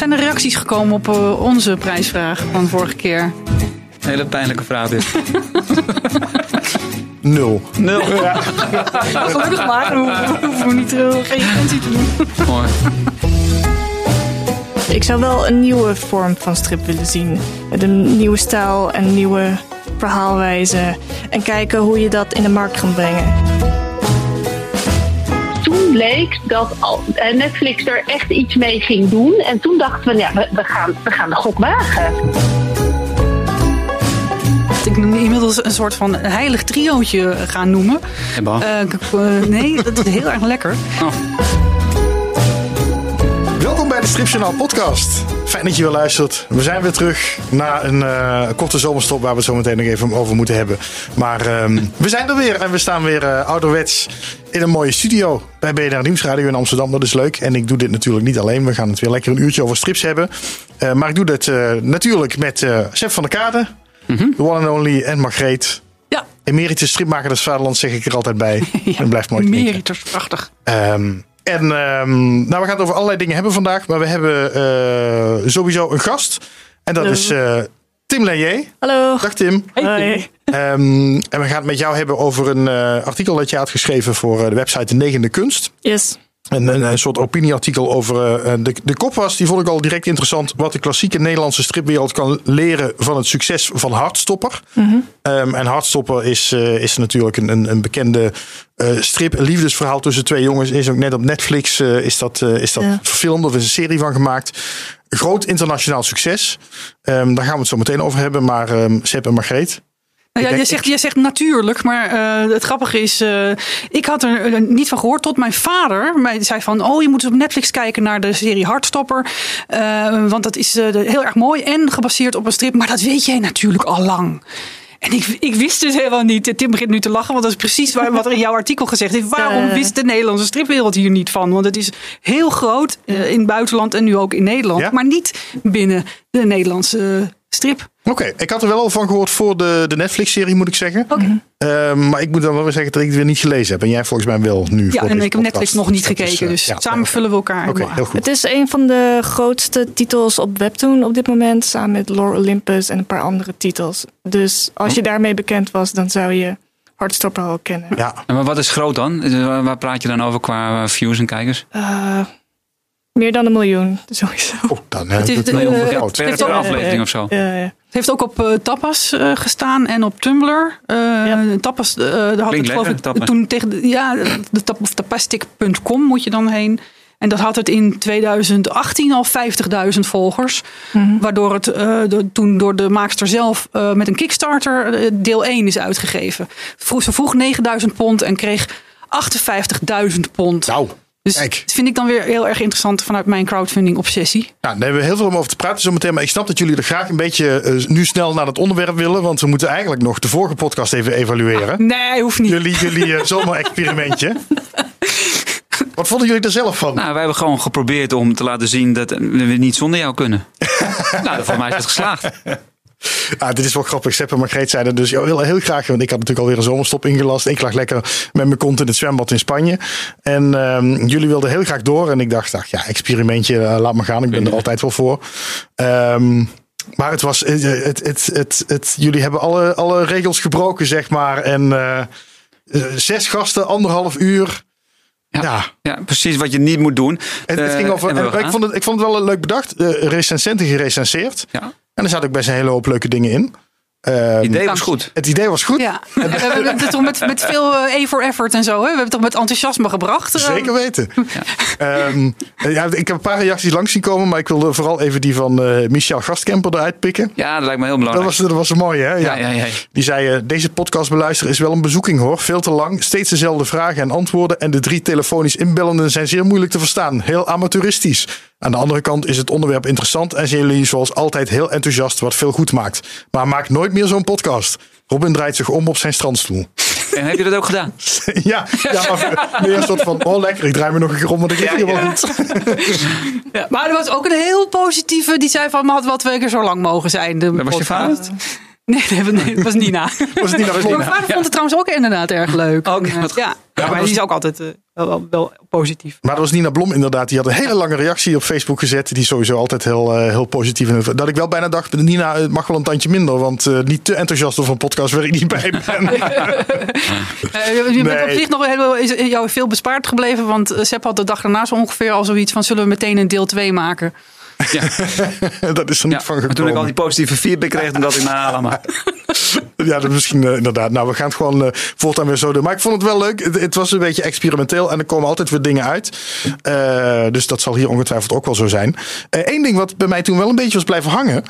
zijn er reacties gekomen op eh, onze prijsvraag van vorige keer? Hele pijnlijke vraag dit. Nul. Nul. Gelukkig maar, we hoeven we niet geen recensie te doen. Mooi. Ik zou wel een nieuwe vorm van strip willen zien. Met een nieuwe stijl en nieuwe verhaalwijze. En kijken hoe je dat in de markt kan brengen. Toen bleek dat al- eh, Netflix er echt iets mee ging doen. En toen dachten we, ja, we, we, gaan, we gaan de gok wagen. Ik noem inmiddels een soort van heilig triootje gaan noemen. Eh, eh, nee, dat is heel erg lekker. Welkom bij de Stripjournaal podcast. Fijn dat je weer luistert. We zijn weer terug na een eh, korte zomerstop waar we het zo meteen nog even over moeten hebben. Maar ehm, we zijn er weer en we staan weer eh, ouderwets in een mooie studio bij BNR Nieuwsradio in Amsterdam. Dat is leuk. En ik doe dit natuurlijk niet alleen. We gaan het weer lekker een uurtje over strips hebben. Eh, maar ik doe dit eh, natuurlijk met eh Seb van der Kade, de one and only en Margreet. Ja, Emeritus stripmaker des Vaderlands zeg ik er altijd bij. En blijft mooi. Emeritus, prachtig. Ehm, en ehm, nou, we gaan het over allerlei dingen hebben vandaag. Maar we hebben eh, sowieso een gast. En dat Hallo. is eh, Tim Leyer. Hallo. Dag Tim. Hoi. Ehm, en we gaan het met jou hebben over een eh, artikel dat je had geschreven voor eh, de website De Negende Kunst. Yes. Een, een, een soort opinieartikel over eh, de, de kop was. Die vond ik al direct interessant. Wat de klassieke Nederlandse stripwereld kan leren van het succes van Hartstopper. Ehm, en Hartstopper is, eh, is natuurlijk een, een, een bekende eh, strip. Een liefdesverhaal tussen twee jongens. Is ook net op Netflix eh, is dat, eh, is dat Ja. verfilmd of is een serie van gemaakt. Groot internationaal succes. Ehm, daar gaan we het zo meteen over hebben. Maar ehm Seb en Margreet. Nou ja, je, zegt, je zegt natuurlijk, maar eh, het grappige is, eh, ik had er eh, niet van gehoord tot mijn vader mij zei van, oh je moet eens op Netflix kijken naar de serie Hartstopper, Eh, want dat is heel erg mooi en gebaseerd op een strip, maar dat weet jij natuurlijk al lang. En ik, ik wist dus helemaal niet. Tim begint nu te lachen, want dat is precies waar, wat er in jouw artikel gezegd is. Waarom wist de Nederlandse stripwereld hier niet van? Want het is heel groot in het buitenland en nu ook in Nederland, Ja? maar niet binnen de Nederlandse strip. Oké, ik had er wel al van gehoord voor de, de Netflix-serie, moet ik zeggen. Oké. Ehm, maar ik moet dan wel weer zeggen dat ik het weer niet gelezen heb. En jij volgens mij wel nu. Ja, voor en ik heb Netflix nog niet is, gekeken. eh, Dus ja, samen vullen we elkaar Oké, heel goed. Het is een van de grootste titels op Webtoon op dit moment. Samen met Lore Olympus en een paar andere titels. Dus als je daarmee bekend was, dan zou je Hartstopper al kennen. Ja, En maar wat is groot dan? Eh, Waar praat je dan over qua eh, views en kijkers? Eh, meer dan een miljoen, sowieso. oh, dan eh, Het de- het eh, heel het heeft ook- aflevering of zo? Ja, ja. Het heeft ook op eh, Tapas eh, gestaan en op Tumblr. Eh, Ja. Tapas, eh, daar had het geloof ik Tapas. toen tegen de, ja, de tap, of tapastic.com moet je dan heen. En dat had het in 2018 al 50.000 volgers. Waardoor het eh, de- toen door de maakster zelf eh, met een Kickstarter eh, deel 1 is uitgegeven. Vroeg, ze vroeg 9000 pond en kreeg 58.000 pond. Nou, dus kijk. dat vind ik dan weer heel erg interessant vanuit mijn crowdfunding obsessie. Nou, daar hebben we heel veel om over te praten zometeen. Maar ik snap dat jullie er graag een beetje eh, nu snel naar het onderwerp willen. Want we moeten eigenlijk nog de vorige podcast even evalueren. Nee, hoeft niet. Jullie, jullie eh, zomerexperimentje. Wat vonden jullie er zelf van? Nou, wij hebben gewoon geprobeerd om te laten zien dat we niet zonder jou kunnen. nou, voor mij is het geslaagd. Ah, dit is wel grappig. Sepp en Margreet zeiden dus willen heel graag. Want ik had natuurlijk alweer een zomerstop ingelast. Ik lag lekker met mijn kont in het zwembad in Spanje. En ehm, jullie wilden heel graag door. En ik dacht, ach, ja, experimentje, eh, laat maar gaan. Ik ben er altijd wel voor. Ehm, maar het was, het, het, het, het, jullie hebben alle, alle regels gebroken, zeg maar. En eh, eh, zes gasten, anderhalf uur. Ja. Ja. Ja, precies wat je niet moet doen. En het ging over, en en ik, vond het, ik vond het wel leuk bedacht. Uh, recensenten gerecenseerd. Ja, En er zaten ook best een hele hoop leuke dingen in. Ehm, het idee was goed. het idee was goed. Ja, en we hebben het toch met, met veel eh, A for effort en zo. Hè? We hebben het toch met enthousiasme gebracht. Eh, Zeker weten. Ehm, ja, ik heb een paar reacties langs zien komen, maar ik wilde vooral even die van eh, Michel Gastkemper eruit pikken. Ja, dat lijkt me heel Dat belangrijk. was, dat was een mooie, hè? ja, ja, ja. Die zei, eh, deze podcast beluisteren is wel een bezoeking hoor. Veel te lang, steeds dezelfde vragen en antwoorden. En de drie telefonisch inbellenden zijn zeer moeilijk te verstaan. Heel amateuristisch. Aan de andere kant is het onderwerp interessant en zijn jullie zoals altijd heel enthousiast wat veel goed maakt. Maar maak nooit meer zo'n podcast. Robin draait zich om op zijn strandstoel. En heb je dat ook gedaan? ja, ja, maar meer een soort van, oh lekker, ik draai me nog een keer om, want ik lig hier wel goed. Ja, maar er was ook een heel positieve die zei van, maar had wel twee keer zo lang mogen zijn. De Dat was je vader? Nee, nee, was Nina. Was Nina Mijn Blom? vader vond het trouwens ook inderdaad erg leuk. Eh, wat- ja, maar die is ook altijd eh, wel, wel, wel positief. Maar dat was Nina Blom inderdaad. Die had een hele lange reactie op Facebook gezet. Die sowieso altijd heel, eh, heel positief. En dat ik wel bijna dacht, Nina, het mag wel een tandje minder. Want niet te enthousiast over een podcast waar ik niet bij ben. Eh, je bent Nee. op zich nog heel, is jou veel bespaard gebleven. Want Sepp had de dag daarna zo ongeveer al zoiets van... zullen we meteen een deel 2 maken? Ja, dat is er niet ja. van gekomen. toen ik al die positieve feedback kreeg, toen dacht ik, nou, maar. Ja, dat is misschien eh, inderdaad. Nou, we gaan het gewoon eh, voortaan weer zo doen. Maar ik vond het wel leuk. Het, het was een beetje experimenteel en er komen altijd weer dingen uit. Eh, dus dat zal hier ongetwijfeld ook wel zo zijn. Eén ding wat bij mij toen wel een beetje was blijven hangen.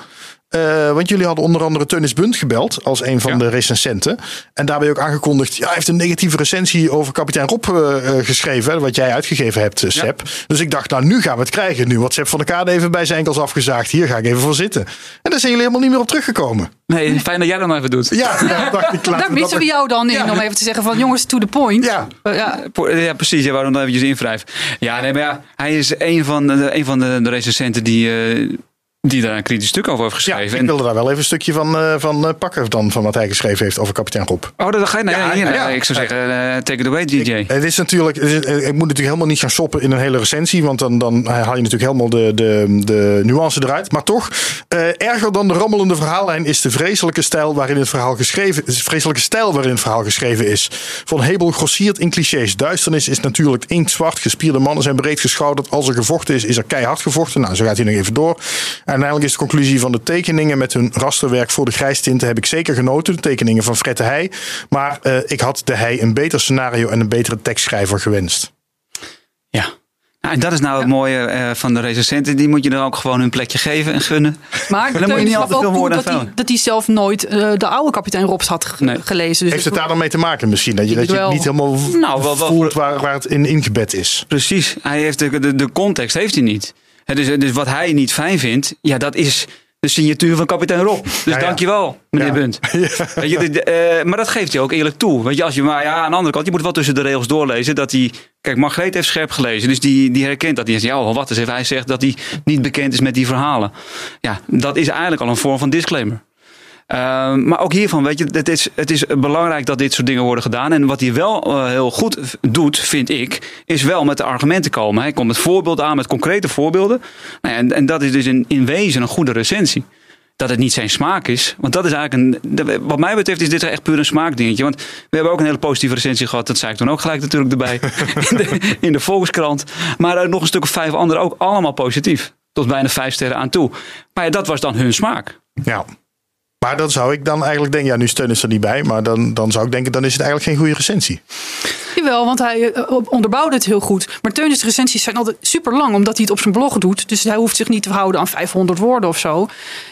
Eh, want jullie hadden onder andere Teunis Bunt gebeld als een van Ja. de recensenten. En daarbij ook aangekondigd. Ja, hij heeft een negatieve recensie over kapitein Rob eh, eh, geschreven. Wat jij uitgegeven hebt, Sepp. Dus ik dacht, nou nu gaan we het krijgen. Nu wat Sepp van de Kade even bij zijn enkels afgezaagd. Hier ga ik even voor zitten. En daar zijn jullie helemaal niet meer op teruggekomen. Nee, fijn dat jij dat even doet. Ja, ja dacht ik. Daar missen we jou dan in Ja. om even te zeggen van... jongens, to the point. Ja. Ja, precies. Ja, waarom dan eventjes invrijf. Ja, nee, maar ja, hij is een van de, een van de, de recensenten die, eh, die daar een kritisch stuk over heeft Ja, geschreven. ik En- wilde daar wel even een stukje van, eh, van eh, pakken dan, van wat hij geschreven heeft over kapitein Rob. Oh, dat ga je. Ja, nee, nee, ja. ik zou zeggen, eh, take it away, DJ. Het is natuurlijk, het is- eh, ik moet natuurlijk helemaal niet gaan shoppen in een hele recensie, want dan, dan haal je natuurlijk helemaal de, de, de nuance eruit. Maar toch, eh, erger dan de rammelende verhaallijn is de vreselijke stijl waarin het verhaal geschreven is. Vreselijke stijl waarin het verhaal geschreven is. Van Hebel grossiert in clichés. Duisternis is natuurlijk inktzwart. Gespierde mannen zijn breed geschouderd. Als er gevochten is, is er keihard gevochten. Nou, zo gaat hij nog even door. Uiteindelijk is de conclusie van de tekeningen met hun rasterwerk voor de grijstinten heb ik zeker genoten. De tekeningen van Fred de Heij. Maar eh, ik had de Heij een beter scenario en een betere tekstschrijver gewenst. Ja. Nou, en dat is nou het mooie eh, van de recensenten. Die moet je dan ook gewoon hun plekje geven en gunnen. maar dan moet je niet altijd veel dat dat hij zelf nooit eh, de oude kapitein Robs had ge- Nee. gelezen. Dus Heeft het daar dan mee te maken misschien? Dat je, dat je het niet helemaal Nou, wel- wel- voelt waar, waar het in ingebed is. Precies. Hij heeft de, de, de context heeft hij niet. Dus, dus wat hij niet fijn vindt, ja, dat is de signatuur van kapitein Rob. Dus Ja, ja. dankjewel, meneer Ja. Bunt. Weet je, de- de, eh, maar dat geeft hij ook eerlijk toe. Weet je, als je, maar ja, aan de andere kant, je moet wel tussen de regels doorlezen. Dat hij, kijk, Margreet heeft scherp gelezen. Dus die, die herkent dat. Die zegt, ja, oh, wat is even. Hij zegt dat hij niet bekend is met die verhalen. Ja, dat is eigenlijk al een vorm van disclaimer. Ehm, maar ook hiervan, weet je, het is, het is belangrijk dat dit soort dingen worden gedaan. En wat hij wel eh, heel goed doet, vind ik, is wel met de argumenten komen. Hij komt met voorbeelden aan, met concrete voorbeelden. Nou ja, en, en dat is dus in, in wezen een goede recensie. Dat het niet zijn smaak is. Want dat is eigenlijk een. Wat mij betreft is dit echt puur een smaakdingetje. Want we hebben ook een hele positieve recensie gehad. Dat zei ik toen ook gelijk natuurlijk erbij. in, de, in de Volkskrant. Maar er nog een stuk of vijf andere ook allemaal positief. Tot bijna vijf sterren aan toe. Maar ja, dat was dan hun smaak. Ja. Maar dan zou ik dan eigenlijk denken, ja, nu steun is er niet bij. Maar dan, dan zou ik denken, dan is het eigenlijk geen goede recensie. Jawel, want hij eh, onderbouwde het heel goed. Maar Teunis recensies zijn altijd super lang, omdat hij het op zijn blog doet. Dus hij hoeft zich niet te verhouden aan 500 woorden of zo.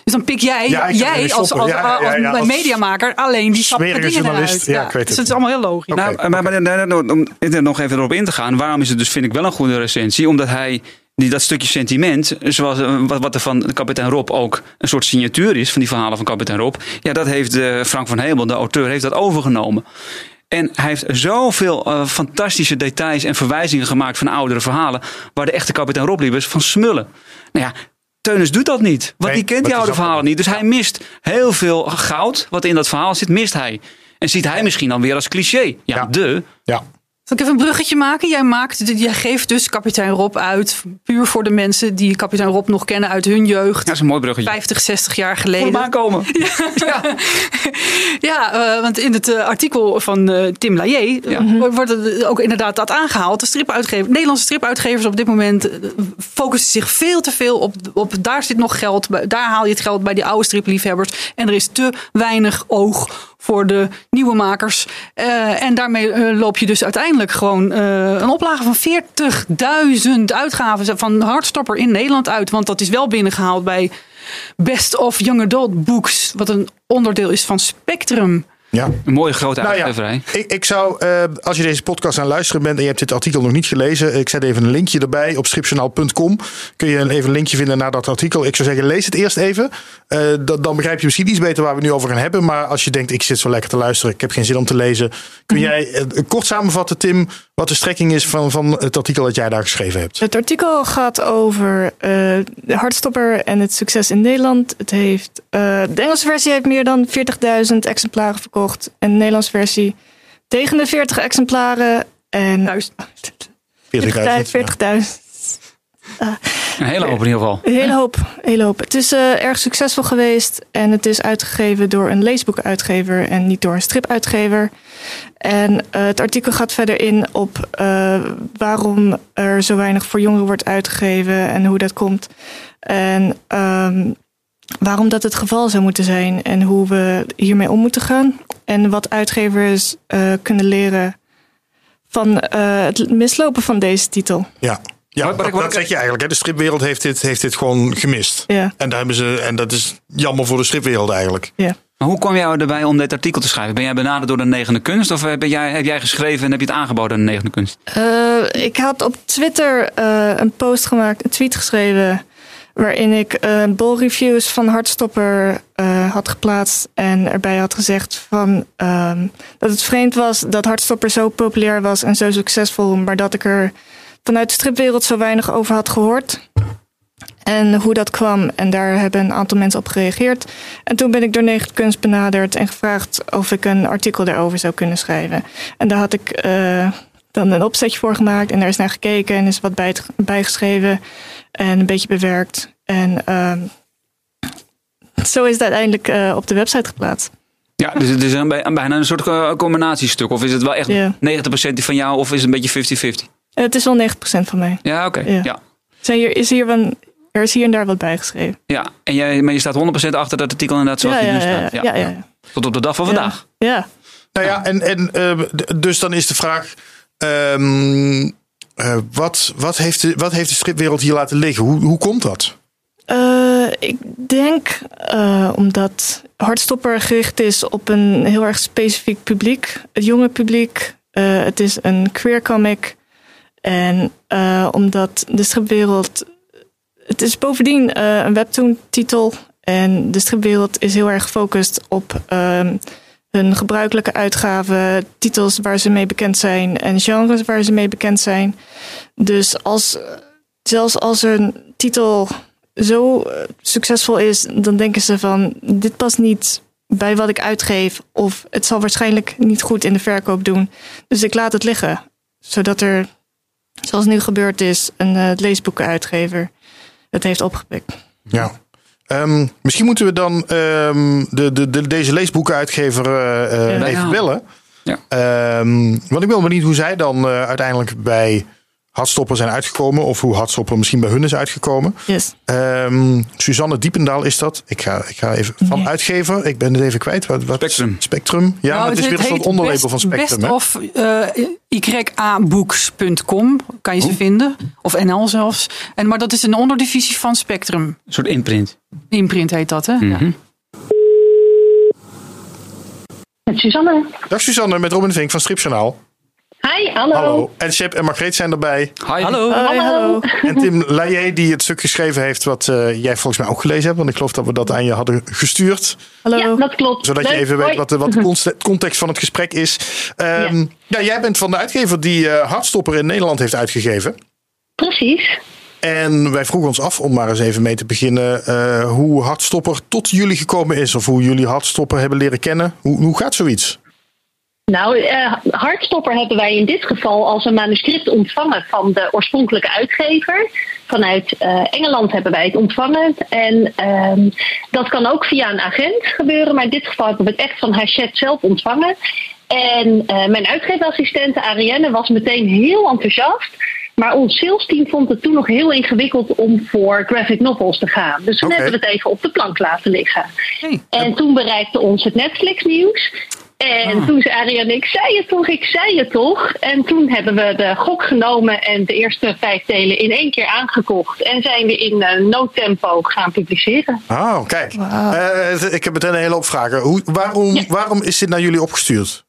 Dus dan pik jij, Ja, jij als, als, Ja, ja, ja, als, mediamaker alleen die sappige dingen journalist. eruit. Ja, ik weet dus het. het is allemaal heel logisch. Oké, nou, maar, maar, maar- maar- om er nog even erop in te gaan. Waarom is het dus, vind ik, wel een goede recensie? Omdat hij die, dat stukje sentiment, zoals eh, wat, wat er van kapitein Rob ook een soort signatuur is van die verhalen van kapitein Rob. Ja, dat heeft eh, Frank van Hemel, de auteur, heeft dat overgenomen. En hij heeft zoveel eh, fantastische details en verwijzingen gemaakt van oudere verhalen. Waar de echte kapitein Rob liep is van smullen. Nou ja, Teunis doet dat niet. Want Nee, die kent die oude verhalen niet. Dus hij mist heel veel goud wat in dat verhaal zit, mist hij. En ziet hij misschien dan weer als cliché. Ja, Ja. de. Ja. Zal ik even een bruggetje maken? Jij, maakt, jij geeft dus kapitein Rob uit, puur voor de mensen die kapitein Rob nog kennen uit hun jeugd. Dat is een mooi bruggetje. 50, 60 jaar geleden. hem aankomen. Ja, eh, want in het eh, artikel van eh, Tim Ja. wordt het ook inderdaad dat aangehaald. De stripuitgever, Nederlandse stripuitgevers op dit moment focussen zich veel te veel op, op daar zit nog geld, bij- daar haal je het geld bij die oude stripliefhebbers. En er is te weinig oog voor de nieuwe makers. Eh, en daarmee eh, loop je dus uiteindelijk gewoon eh, een oplage van 40.000 uitgaven van Hardstopper in Nederland uit. Want dat is wel binnengehaald bij Best of Young Adult Books, wat een onderdeel is van Spectrum. Ja. Een mooie grote Nou ja, uitgeverij. ik, ik zou, eh, als je deze podcast aan het luisteren bent en je hebt dit artikel nog niet gelezen, ik zet even een linkje erbij op stripjournaal.com. Kun je even een linkje vinden naar dat artikel. Ik zou zeggen, lees het eerst even. Eh, dan, dan begrijp je misschien iets beter waar we het nu over gaan hebben. Maar als je denkt, ik zit zo lekker te luisteren, ik heb geen zin om te lezen. Kun jij eh, kort samenvatten, Tim, wat de strekking is van, van het artikel dat jij daar geschreven hebt? Het artikel gaat over eh, de Hartstopper en het succes in Nederland. Het heeft, eh, de Engelse versie heeft meer dan 40.000 exemplaren verkocht. En de Nederlandse versie tegen de 40 exemplaren. En Juist. 40.000. 40.000. Een hele hoop in ieder geval. Een hele hoop, hele hoop. Het is eh, erg succesvol geweest en het is uitgegeven door een leesboekuitgever en niet door een stripuitgever. En eh, het artikel gaat verder in op eh, waarom er zo weinig voor jongeren wordt uitgegeven en hoe dat komt. En ehm, waarom dat het geval zou moeten zijn en hoe we hiermee om moeten gaan. En wat uitgevers eh, kunnen leren van eh, het mislopen van deze titel. Ja. Ja, dat, zeg je eigenlijk. Hè? De stripwereld heeft dit, heeft dit gewoon gemist. Ja, En, daar hebben ze, en dat is jammer voor de stripwereld eigenlijk. ja. Maar hoe kwam jij erbij om dit artikel te schrijven? Ben jij benaderd door de negende kunst? Of ben jij, heb jij geschreven en heb je het aangeboden aan de negende kunst? Eh, ik had op Twitter eh, een post gemaakt, een tweet geschreven. Waarin ik eh bolreviews van Hartstopper eh, had geplaatst. En erbij had gezegd van, ehm, dat het vreemd was dat Hartstopper zo populair was en zo succesvol. Maar dat ik er vanuit de stripwereld zo weinig over had gehoord. En hoe dat kwam. En daar hebben een aantal mensen op gereageerd. En toen ben ik door Negen Kunst benaderd en gevraagd of ik een artikel daarover zou kunnen schrijven. En daar had ik eh, dan een opzetje voor gemaakt en daar is naar gekeken en is wat bij bijgeschreven en een beetje bewerkt. En ehm, zo is het uiteindelijk eh, op de website geplaatst. Ja, dus het is een, bij- bijna een soort eh, combinatiestuk. Of is het wel echt Ja. 90% van jou of is het een beetje 50-50? En het is wel 90% van mij. Ja, oké. Ja. Ja. Zijn hier, is hier van, er is hier en daar wat bijgeschreven. Ja, en jij, maar je staat 100% achter dat artikel inderdaad zoals ja, die ja, nu ja, staat. ja, ja, ja. Tot op de dag van vandaag. Ja. Nou ja, en, en eh, dus dan is de vraag. Ehm, eh, wat, wat, heeft de, wat heeft de stripwereld hier laten liggen? Hoe, hoe komt dat? Eh, ik denk eh, omdat Hartstopper gericht is op een heel erg specifiek publiek. Het jonge publiek. Het is een queer comic. En omdat de stripwereld... Het is bovendien een webtoon titel. En de stripwereld is heel erg gefocust op ehm, hun gebruikelijke uitgaven. Titels waar ze mee bekend zijn. En genres waar ze mee bekend zijn. Dus als, zelfs als een titel zo eh, succesvol is, dan denken ze van dit past niet bij wat ik uitgeef. Of het zal waarschijnlijk niet goed in de verkoop doen. Dus ik laat het liggen. Zodat er, zoals nu gebeurd is, een eh, leesboekenuitgever het heeft opgepikt. Ja. Ehm, misschien moeten we dan ehm, de, de, de, deze leesboekenuitgever Ja. even bellen. Ja. Ehm, want ik ben benieuwd hoe zij dan eh, uiteindelijk bij Hartstopper zijn uitgekomen. Of hoe Hartstopper misschien bij hun is uitgekomen. Yes. Ehm, Suzanne Diependaal is dat. Ik ga, ik ga even van Nee. uitgever. Ik ben het even kwijt. Wat, wat, Spectrum. Spectrum. Ja, Nou, maar het is weer een soort onderlabel van Spectrum. Best hè? of uh, yabooks.com kan je ze vinden. Of NL zelfs. En, maar dat is een onderdivisie van Spectrum. Een soort imprint. Imprint heet dat, hè? Ja. Mhm. Met Suzanne. Dag Suzanne, met Robin Vink van Stripjournaal. Hi, hallo. Hallo. En Shep en Margreet zijn erbij. Hi. Hallo. Hoi, hallo. En Tim Leijer, die het stuk geschreven heeft, wat eh, jij volgens mij ook gelezen hebt. Want ik geloof dat we dat aan je hadden gestuurd. Hallo. Ja, dat klopt. Zodat je even weet hoi. wat de, wat de context van het gesprek is. Ehm, ja. jij bent van de uitgever die eh, Hartstopper in Nederland heeft uitgegeven. Precies. En wij vroegen ons af om maar eens even mee te beginnen. eh, hoe Hartstopper tot jullie gekomen is. Of hoe jullie Hartstopper hebben leren kennen. Hoe, hoe gaat zoiets? Nou, eh Hartstopper hebben wij in dit geval als een manuscript ontvangen van de oorspronkelijke uitgever. Vanuit eh, Engeland hebben wij het ontvangen. En ehm, dat kan ook via een agent gebeuren. Maar in dit geval hebben we het echt van Hachette zelf ontvangen. En eh, mijn uitgeefassistente Arienne was meteen heel enthousiast. Maar ons salesteam vond het toen nog heel ingewikkeld om voor graphic novels te gaan. Dus toen hebben we het even op de plank laten liggen. Hey. En toen bereikte ons het Netflix nieuws. En Ah. toen zei Ariane, ik zei het toch, ik zei het toch. En toen hebben we de gok genomen en de eerste vijf delen in één keer aangekocht. En zijn we in uh, noodtempo gaan publiceren. Oh, kijk. Eh, ik heb meteen een hele hoop vragen. Hoe, waarom, Ja. waarom is dit naar jullie opgestuurd?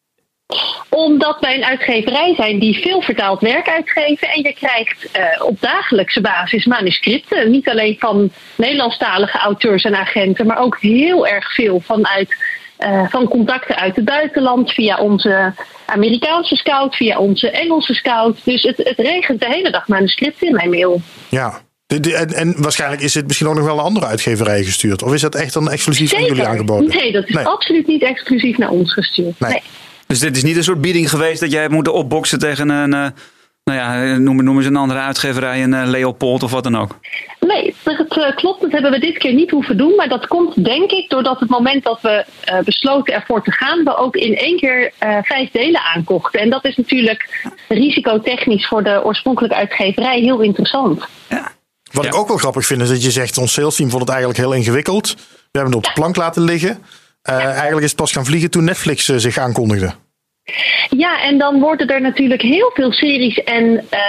Omdat wij een uitgeverij zijn die veel vertaald werk uitgeven. En je krijgt eh, op dagelijkse basis manuscripten. Niet alleen van Nederlandstalige auteurs en agenten, maar ook heel erg veel vanuit, eh, van contacten uit het buitenland. Via onze Amerikaanse scout, via onze Engelse scout. Dus het, het regent de hele dag manuscripten in mijn mail. Ja. De- de- en, en waarschijnlijk is dit misschien ook nog wel een andere uitgeverij gestuurd. Of is dat echt dan exclusief aan jullie aangeboden? Nee, dat is Nee. absoluut niet exclusief naar ons gestuurd. Nee. Nee. Dus dit is niet een soort bieding geweest dat jij hebt moeten opboksen tegen een, eh, nou ja, noem, noem eens een andere uitgeverij, een eh, Leopold of wat dan ook. Nee, het eh, klopt. Dat hebben we dit keer niet hoeven doen. Maar dat komt denk ik doordat het moment dat we eh, besloten ervoor te gaan, we ook in één keer eh, vijf delen aankochten. En dat is natuurlijk risicotechnisch voor de oorspronkelijke uitgeverij heel interessant. Wat Ja. ik ook wel grappig vind is dat je zegt, ons sales team vond het eigenlijk heel ingewikkeld. We hebben het op de plank laten liggen. Eh, Eigenlijk is het pas gaan vliegen toen Netflix zich aankondigde. Ja, en dan worden er natuurlijk heel veel series en eh,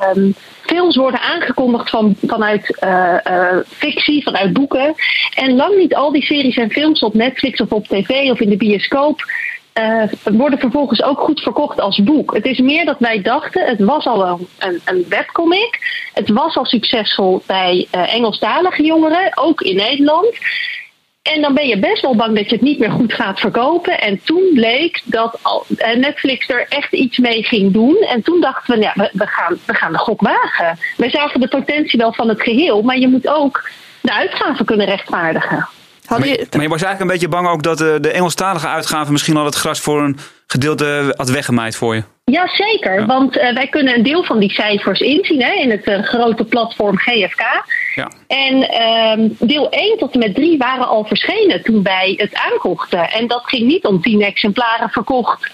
ehm, films worden aangekondigd van, vanuit eh, eh, fictie, vanuit boeken. En lang niet al die series en films op Netflix of op tv of in de bioscoop eh, worden vervolgens ook goed verkocht als boek. Het is meer dat wij dachten, het was al een, een, een webcomic. Het was al succesvol bij eh, Engelstalige jongeren, ook in Nederland. En dan ben je best wel bang dat je het niet meer goed gaat verkopen. En toen bleek dat al, eh, Netflix er echt iets mee ging doen. En toen dachten we, ja, we, gaan, we gaan de gok wagen. We zagen de potentie wel van het geheel, maar je moet ook de uitgaven kunnen rechtvaardigen. Maar, je, maar je was eigenlijk een beetje bang ook dat eh, de Engelstalige uitgave misschien al het gras voor een gedeelte had weggemaaid voor je. Jazeker, Ja. want eh, wij kunnen een deel van die cijfers inzien hè, in het grote platform GFK. Ja. En ehm, deel 1 tot en met 3 waren al verschenen toen wij het aankochten. En dat ging niet om 10 exemplaren verkocht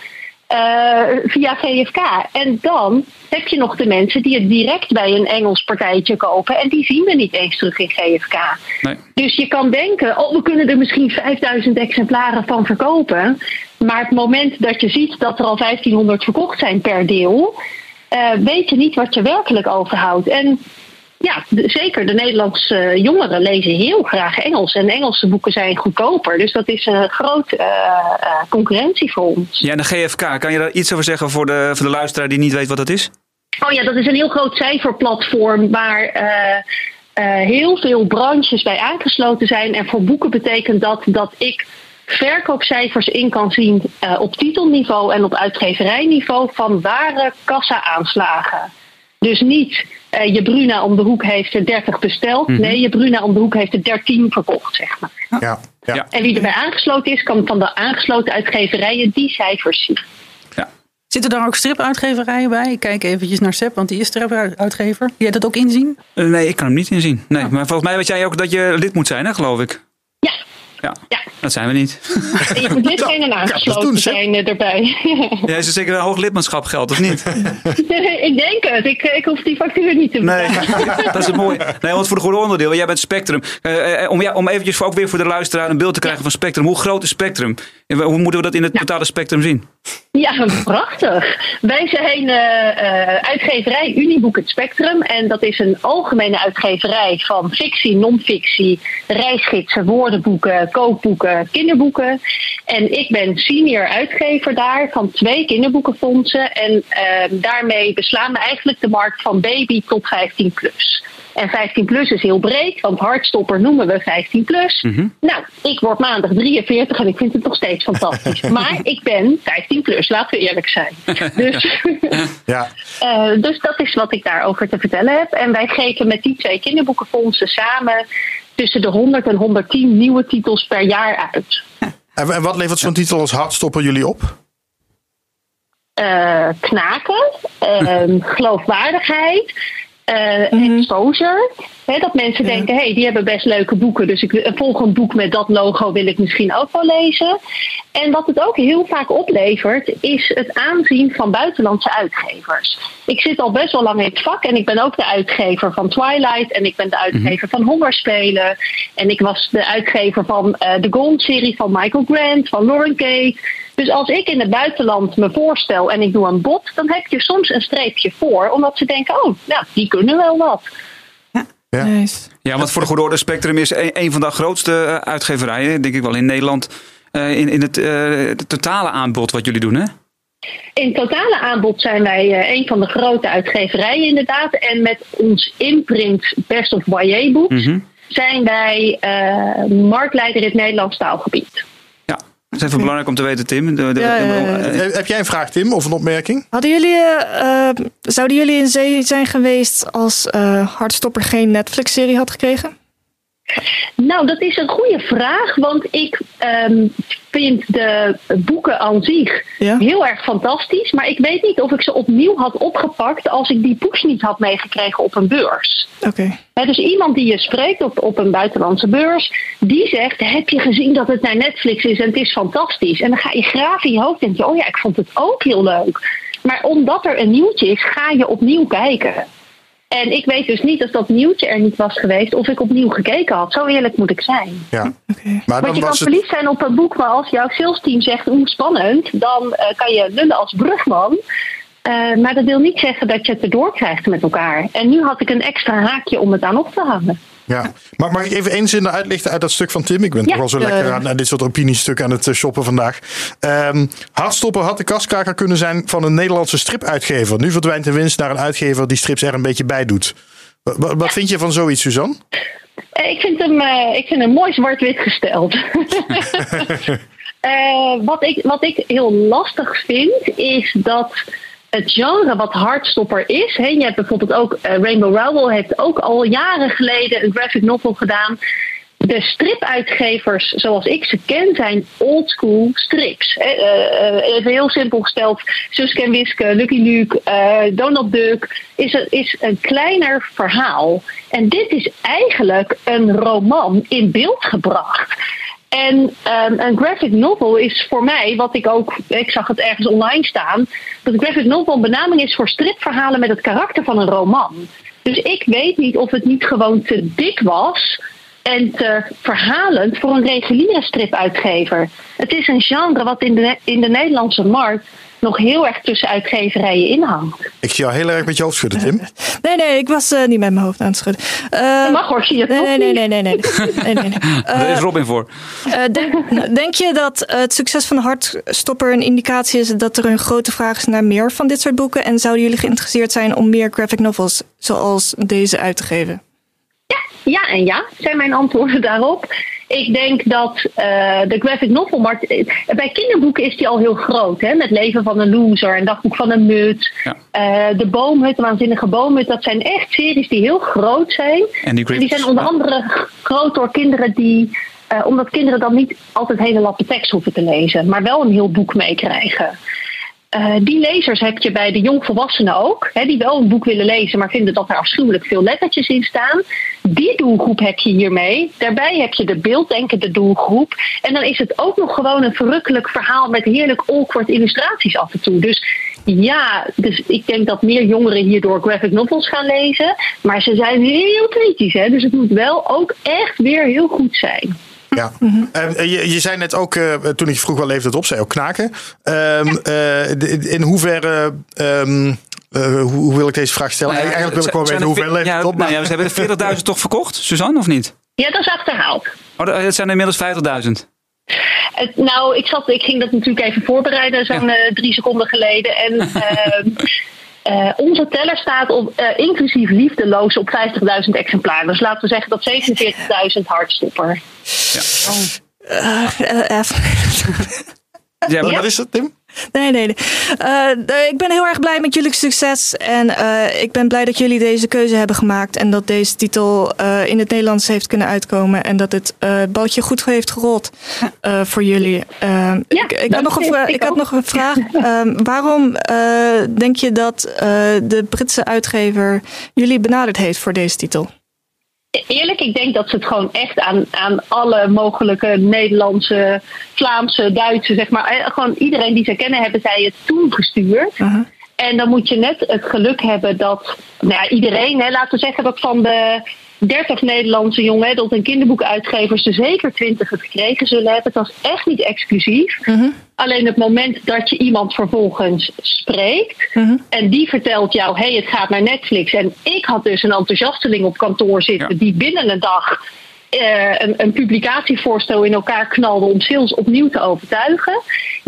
eh, via GFK. En dan heb je nog de mensen die het direct bij een Engels partijtje kopen. En die zien we niet eens terug in GFK. Nee. Dus je kan denken, oh, we kunnen er misschien 5000 exemplaren van verkopen. Maar het moment dat je ziet dat er al 1500 verkocht zijn per deel, eh, weet je niet wat je werkelijk overhoudt. En ja, zeker de Nederlandse eh, jongeren lezen heel graag Engels. En Engelse boeken zijn goedkoper. Dus dat is een grote eh, eh, concurrentie voor ons. Ja, en de GFK, kan je daar iets over zeggen voor de, voor de luisteraar die niet weet wat dat is? Oh ja, dat is een heel groot cijferplatform waar heel veel branches bij aangesloten zijn. En voor boeken betekent dat dat ik verkoopcijfers in kan zien op titelniveau en op uitgeverijniveau van ware kassa-aanslagen. Dus niet eh, je Bruna om de hoek heeft er 30 besteld. Nee, je Bruna om de hoek heeft er 13 verkocht, zeg maar. Ja, ja. Ja. En wie erbij aangesloten is, kan van de aangesloten uitgeverijen die cijfers zien. Zitten daar ook stripuitgeverijen bij? Ik kijk eventjes naar Seb, want die is stripuitgever. Wil jij dat ook inzien? Eh, nee, ik kan hem niet inzien. Nee, maar volgens mij weet jij ook dat je lid moet zijn, hè, geloof ik. Ja, Ja, ja. dat zijn we niet. En je moet lid zijn en Nou, dat aangesloten zijn eh, erbij. Ja, is er zeker een hoog lidmaatschap geld, of niet? ik denk het. Ik, ik hoef die factuur niet te Nee, betalen. dat is het mooie. Nee, want voor de goede onderdeel, jij bent Spectrum. Eh, eh, om, ja, om eventjes voor, ook weer voor de luisteraar een beeld te krijgen van Spectrum. Hoe groot is Spectrum? En Hoe moeten we dat in het totale spectrum zien? Ja, prachtig. Wij zijn eh, eh, uitgeverij Uniboek het Spectrum. En dat is een algemene uitgeverij van fictie, non-fictie, reisgidsen, woordenboeken, kookboeken, kinderboeken. En ik ben senior uitgever daar van twee kinderboekenfondsen. En eh, daarmee beslaan we eigenlijk de markt van baby tot 15 plus. En 15 plus is heel breed, want hardstopper noemen we 15 plus. Nou, ik word maandag 43 en ik vind het nog steeds fantastisch. maar ik ben 15 plus, laten we eerlijk zijn. Dus, ja. eh, dus dat is wat ik daarover te vertellen heb. En wij geven met die twee kinderboekenfondsen samen tussen de 100 en 110 nieuwe titels per jaar uit. En, wat levert zo'n titel als Hardstopper jullie op? eh, knaken, ehm, geloofwaardigheid, eh, exposure. Dat mensen denken, hé, hey, die hebben best leuke boeken, dus ik, een volgend boek met dat logo wil ik misschien ook wel lezen. En wat het ook heel vaak oplevert, is het aanzien van buitenlandse uitgevers. Ik zit al best wel lang in het vak en ik ben ook de uitgever van Twilight en ik ben de uitgever van Hongerspelen. En ik was de uitgever van eh, de Gold-serie van Michael Grant, van Lauren Kate. Dus als ik in het buitenland me voorstel en ik doe een bot, dan heb je soms een streepje voor, omdat ze denken: oh, nou, die kunnen wel wat. Ja. Nice. Ja, want voor de goede orde, Spectrum is een, een van de grootste eh, uitgeverijen, denk ik wel, in Nederland. eh, in, in het, eh, het totale aanbod wat jullie doen, hè? In het totale aanbod zijn wij eh, een van de grote uitgeverijen inderdaad. En met ons imprint Best of YA Books Mhm. zijn wij eh, marktleider in het Nederlands taalgebied. Is even belangrijk om te weten, Tim. De, de- Ja, ja, ja. eh, Heb heb jij een vraag, Tim, of een opmerking? Hadden jullie, eh, eh, zouden jullie in zee zijn geweest als eh Hardstopper geen Netflix-serie had gekregen? Nou, dat is een goede vraag, want ik ehm, vind de boeken aan zich Ja? heel erg fantastisch. Maar ik weet niet of ik ze opnieuw had opgepakt als ik die push niet had meegekregen op een beurs. Oké. Dus iemand die je spreekt op, op een buitenlandse beurs, die zegt: Heb je gezien dat het naar Netflix is en het is fantastisch? En dan ga je graven in je hoofd en denk je: Oh ja, ik vond het ook heel leuk. Maar omdat er een nieuwtje is, ga je opnieuw kijken. En ik weet dus niet als dat nieuwtje er niet was geweest, of ik opnieuw gekeken had. Zo eerlijk moet ik zijn. Ja. Oké. Maar Want dan je kan was het... verliefd zijn op een boek, maar als jouw salesteam zegt oeh spannend, dan eh, kan je lullen als brugman. Eh, maar dat wil niet zeggen dat je het erdoor krijgt met elkaar. En nu had ik een extra haakje om het aan op te hangen. Ja. Maar mag ik even één zin uitlichten uit dat stuk van Tim? Ik ben Ja. toch wel zo Ja, lekker aan, aan dit soort opiniestukken aan het eh, shoppen vandaag. Hardstopper had de kaskraker kunnen zijn van een Nederlandse stripuitgever. Nu verdwijnt de winst naar een uitgever die strips er een beetje bij doet. Wat, vind je van zoiets, Suzanne? Eh, ik, vind hem, eh, ik vind hem mooi zwart-wit gesteld. Eh, wat, ik, wat ik heel lastig vind, is dat het genre wat hardstopper is. Hè, je hebt bijvoorbeeld ook eh, Rainbow Rowell heeft ook al jaren geleden een graphic novel gedaan. De stripuitgevers zoals ik ze ken zijn oldschool strips. Eh, eh, even heel simpel gesteld. Suske en Wiske, Lucky Luke, eh, Donald Duck is een, is een kleiner verhaal. En dit is eigenlijk een roman in beeld gebracht. En ehm, een graphic novel is voor mij, wat ik ook, ik zag het ergens online staan, dat een graphic novel een benaming is voor stripverhalen met het karakter van een roman. Dus ik weet niet of het niet gewoon te dik was en te verhalend voor een reguliere stripuitgever. Het is een genre wat in de, in de Nederlandse markt nog heel erg tussen uitgeverijen inhangt. Ik zie jou heel erg met je hoofd schudden, Tim. Nee, nee, ik was eh, niet met mijn hoofd aan het schudden. Eh, Dat mag hoor, zie je het nee, nog nee, nee, nee, nee, nee, nee, nee, nee. Daar is Robin voor. Eh, denk, denk je dat eh, het succes van Hardstopper een indicatie is dat er een grote vraag is naar meer van dit soort boeken? En zouden jullie geïnteresseerd zijn om meer graphic novels zoals deze uit te geven? Ja en ja, zijn mijn antwoorden daarop. Ik denk dat eh, de graphic novel markt. eh, Bij kinderboeken is die al heel groot. Hè? Met Leven van een Loser en Dagboek van een Mut. Ja. eh, de Boomhut, de Waanzinnige Boomhut. Dat zijn echt series die heel groot zijn. En die En die zijn onder andere groot door kinderen die. omdat kinderen dan niet altijd hele lappe tekst hoeven te lezen, maar wel een heel boek meekrijgen. Eh, die lezers heb je bij de jongvolwassenen ook, hè, die wel een boek willen lezen, maar vinden dat er afschuwelijk veel lettertjes in staan. Die doelgroep heb je hiermee. Daarbij heb je de beelddenkende doelgroep. En dan is het ook nog gewoon een verrukkelijk verhaal met heerlijk awkward illustraties af en toe. Dus ja, dus ik denk dat meer jongeren hierdoor graphic novels gaan lezen. Maar ze zijn heel kritisch, hè? dus het moet wel ook echt weer heel goed zijn. Ja. Eh, je, je zei net ook, eh, toen ik je vroeg wel leefde het op, zei ook knaken. Ehm, eh, de- in hoeverre, ehm, eh, hoe, hoe wil ik deze vraag stellen? Nou ja, Eigenlijk wil ik gewoon weten hoeveel ve- leeft ja, het op. nou ja, ze hebben er 40.000 toch verkocht, Suzanne, of niet? Ja, dat is achterhaald. Oh, dat- het zijn er inmiddels 50.000. Het, nou, ik, zat, ik ging dat natuurlijk even voorbereiden, zo'n drie seconden geleden. En ehm, eh, onze teller staat op, eh, inclusief liefdeloos op 50.000 exemplaren. Dus laten we zeggen dat 47.000 hardstopper. Eh, eh, eh, Ja, maar Wat is dat, Tim? Nee, nee, nee. Eh, eh, ik ben heel erg blij met jullie succes. En eh, ik ben blij dat jullie deze keuze hebben gemaakt. En dat deze titel in het Nederlands heeft kunnen uitkomen. En dat het baltje goed heeft gerold voor jullie. Eh, Ja, ik, ik, had nog een, Ik ik had nog een vraag. Ehm, waarom denk je dat de Britse uitgever jullie benaderd heeft voor deze titel? Eerlijk, ik denk dat ze het gewoon echt aan, aan alle mogelijke Nederlandse, Vlaamse, Duitse, zeg maar, eh, gewoon iedereen die ze kennen, hebben zij het toegestuurd. Uh-huh. En dan moet je net het geluk hebben dat, nou ja, iedereen, hè, laten we zeggen dat van de 30 Nederlandse jonge adult- en kinderboekuitgevers er zeker 20 het gekregen zullen hebben. Het was echt niet exclusief. Mhm. Alleen het moment dat je iemand vervolgens spreekt en die vertelt jou: hé, hey, het gaat naar Netflix. En ik had dus een enthousiasteling op kantoor zitten Ja. die binnen een dag eh, een, een publicatievoorstel in elkaar knalde om sales opnieuw te overtuigen.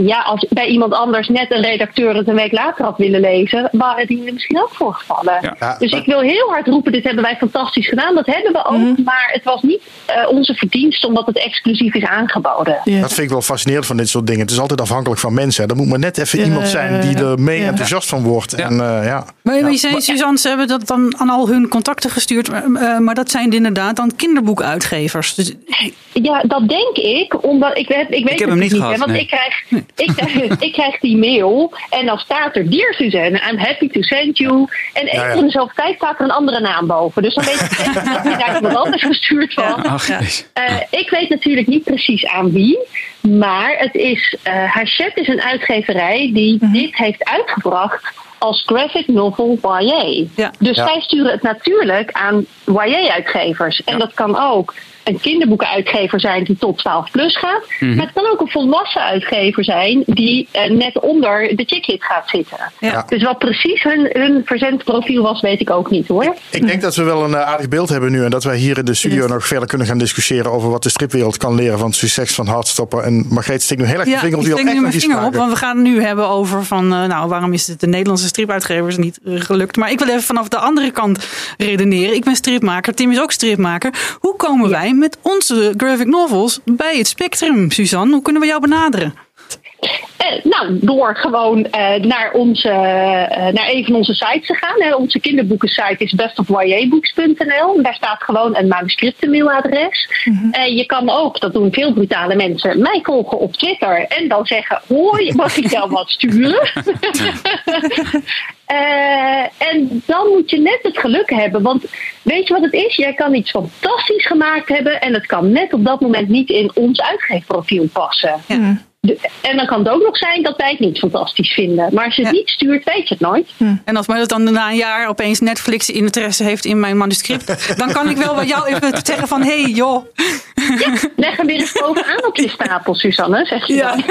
Ja, als bij iemand anders net een redacteur het een week later had willen lezen, waren die er misschien ook voorgevallen. Ja. Ja, dus maar- ik wil heel hard roepen, dit hebben wij fantastisch gedaan. Dat hebben we ook, maar het was niet eh, onze verdienst omdat het exclusief is aangeboden. Ja. Dat vind ik wel fascinerend van dit soort dingen. Het is altijd afhankelijk van mensen. Er moet maar net even Ja, iemand zijn die er mee ja. enthousiast van wordt. Ja. En, eh, ja. Maar Ja. je zei, Suzanne, ze hebben dat dan aan al hun contacten gestuurd. Maar, eh, maar dat zijn inderdaad dan kinderboekuitgevers. Dus, Ja, dat denk ik, omdat ik, heb, ik weet heb het hem niet niet, gehad, hè, want nee. ik, krijg, ik, krijg, ik krijg die mail en dan staat er Dear Suzanne, I'm happy to send you. En Ja, in dezelfde tijd staat er een andere naam boven. Dus dan weet ik echt dat die naar iemand anders gestuurd was. Ach. Eh, ik weet natuurlijk niet precies aan wie. Maar het is, eh Hachette is een uitgeverij die Mhm. dit heeft uitgebracht als graphic novel YA. Ja. Dus zij sturen het natuurlijk aan YA-uitgevers. En dat kan ook een kinderboekenuitgever zijn die tot 12 plus gaat. Mhm. Maar het kan ook een volwassen uitgever zijn die eh, net onder de chick gaat zitten. Ja. Dus wat precies hun, hun verzendprofiel was, weet ik ook niet hoor. Ik denk dat we wel een eh, aardig beeld hebben nu. En dat wij hier in de studio nog verder kunnen gaan discussiëren over wat de stripwereld kan leren van het succes van Hardstopper. En Margreet steekt nu heel erg de ja, vinger op. ik Die nu mijn vinger op. Want we gaan het nu hebben over van... eh, nou, waarom is het de Nederlandse stripuitgevers niet gelukt? Maar ik wil even vanaf de andere kant redeneren. Ik ben stripmaker. Tim is ook stripmaker. Hoe komen wij met onze graphic novels bij het spectrum, Suzanne? Hoe kunnen we jou benaderen? Eh, nou, door gewoon eh, naar, onze, eh, naar een van onze sites te gaan. Hè. Onze kinderboekensite is bestofybooks.nl. Daar staat gewoon een manuscriptenmailadres. En je kan ook, dat doen veel brutale mensen, mij volgen op Twitter. En dan zeggen, hoi, mag ik jou wat sturen? En dan moet je net het geluk hebben. Want weet je wat het is? Jij kan iets fantastisch gemaakt hebben. En het kan net op dat moment niet in ons uitgeefprofiel passen. De- en dan kan het ook nog zijn dat wij het niet fantastisch vinden. Maar als je het Ja. niet stuurt, weet je het nooit. En als maar dat dan na een jaar opeens Netflix interesse heeft in mijn manuscript... dan kan ik wel bij jou even zeggen van... hé hey, joh, Leg hem weer eens bovenaan op je stapel, Suzanne, zeg je Ja. dan.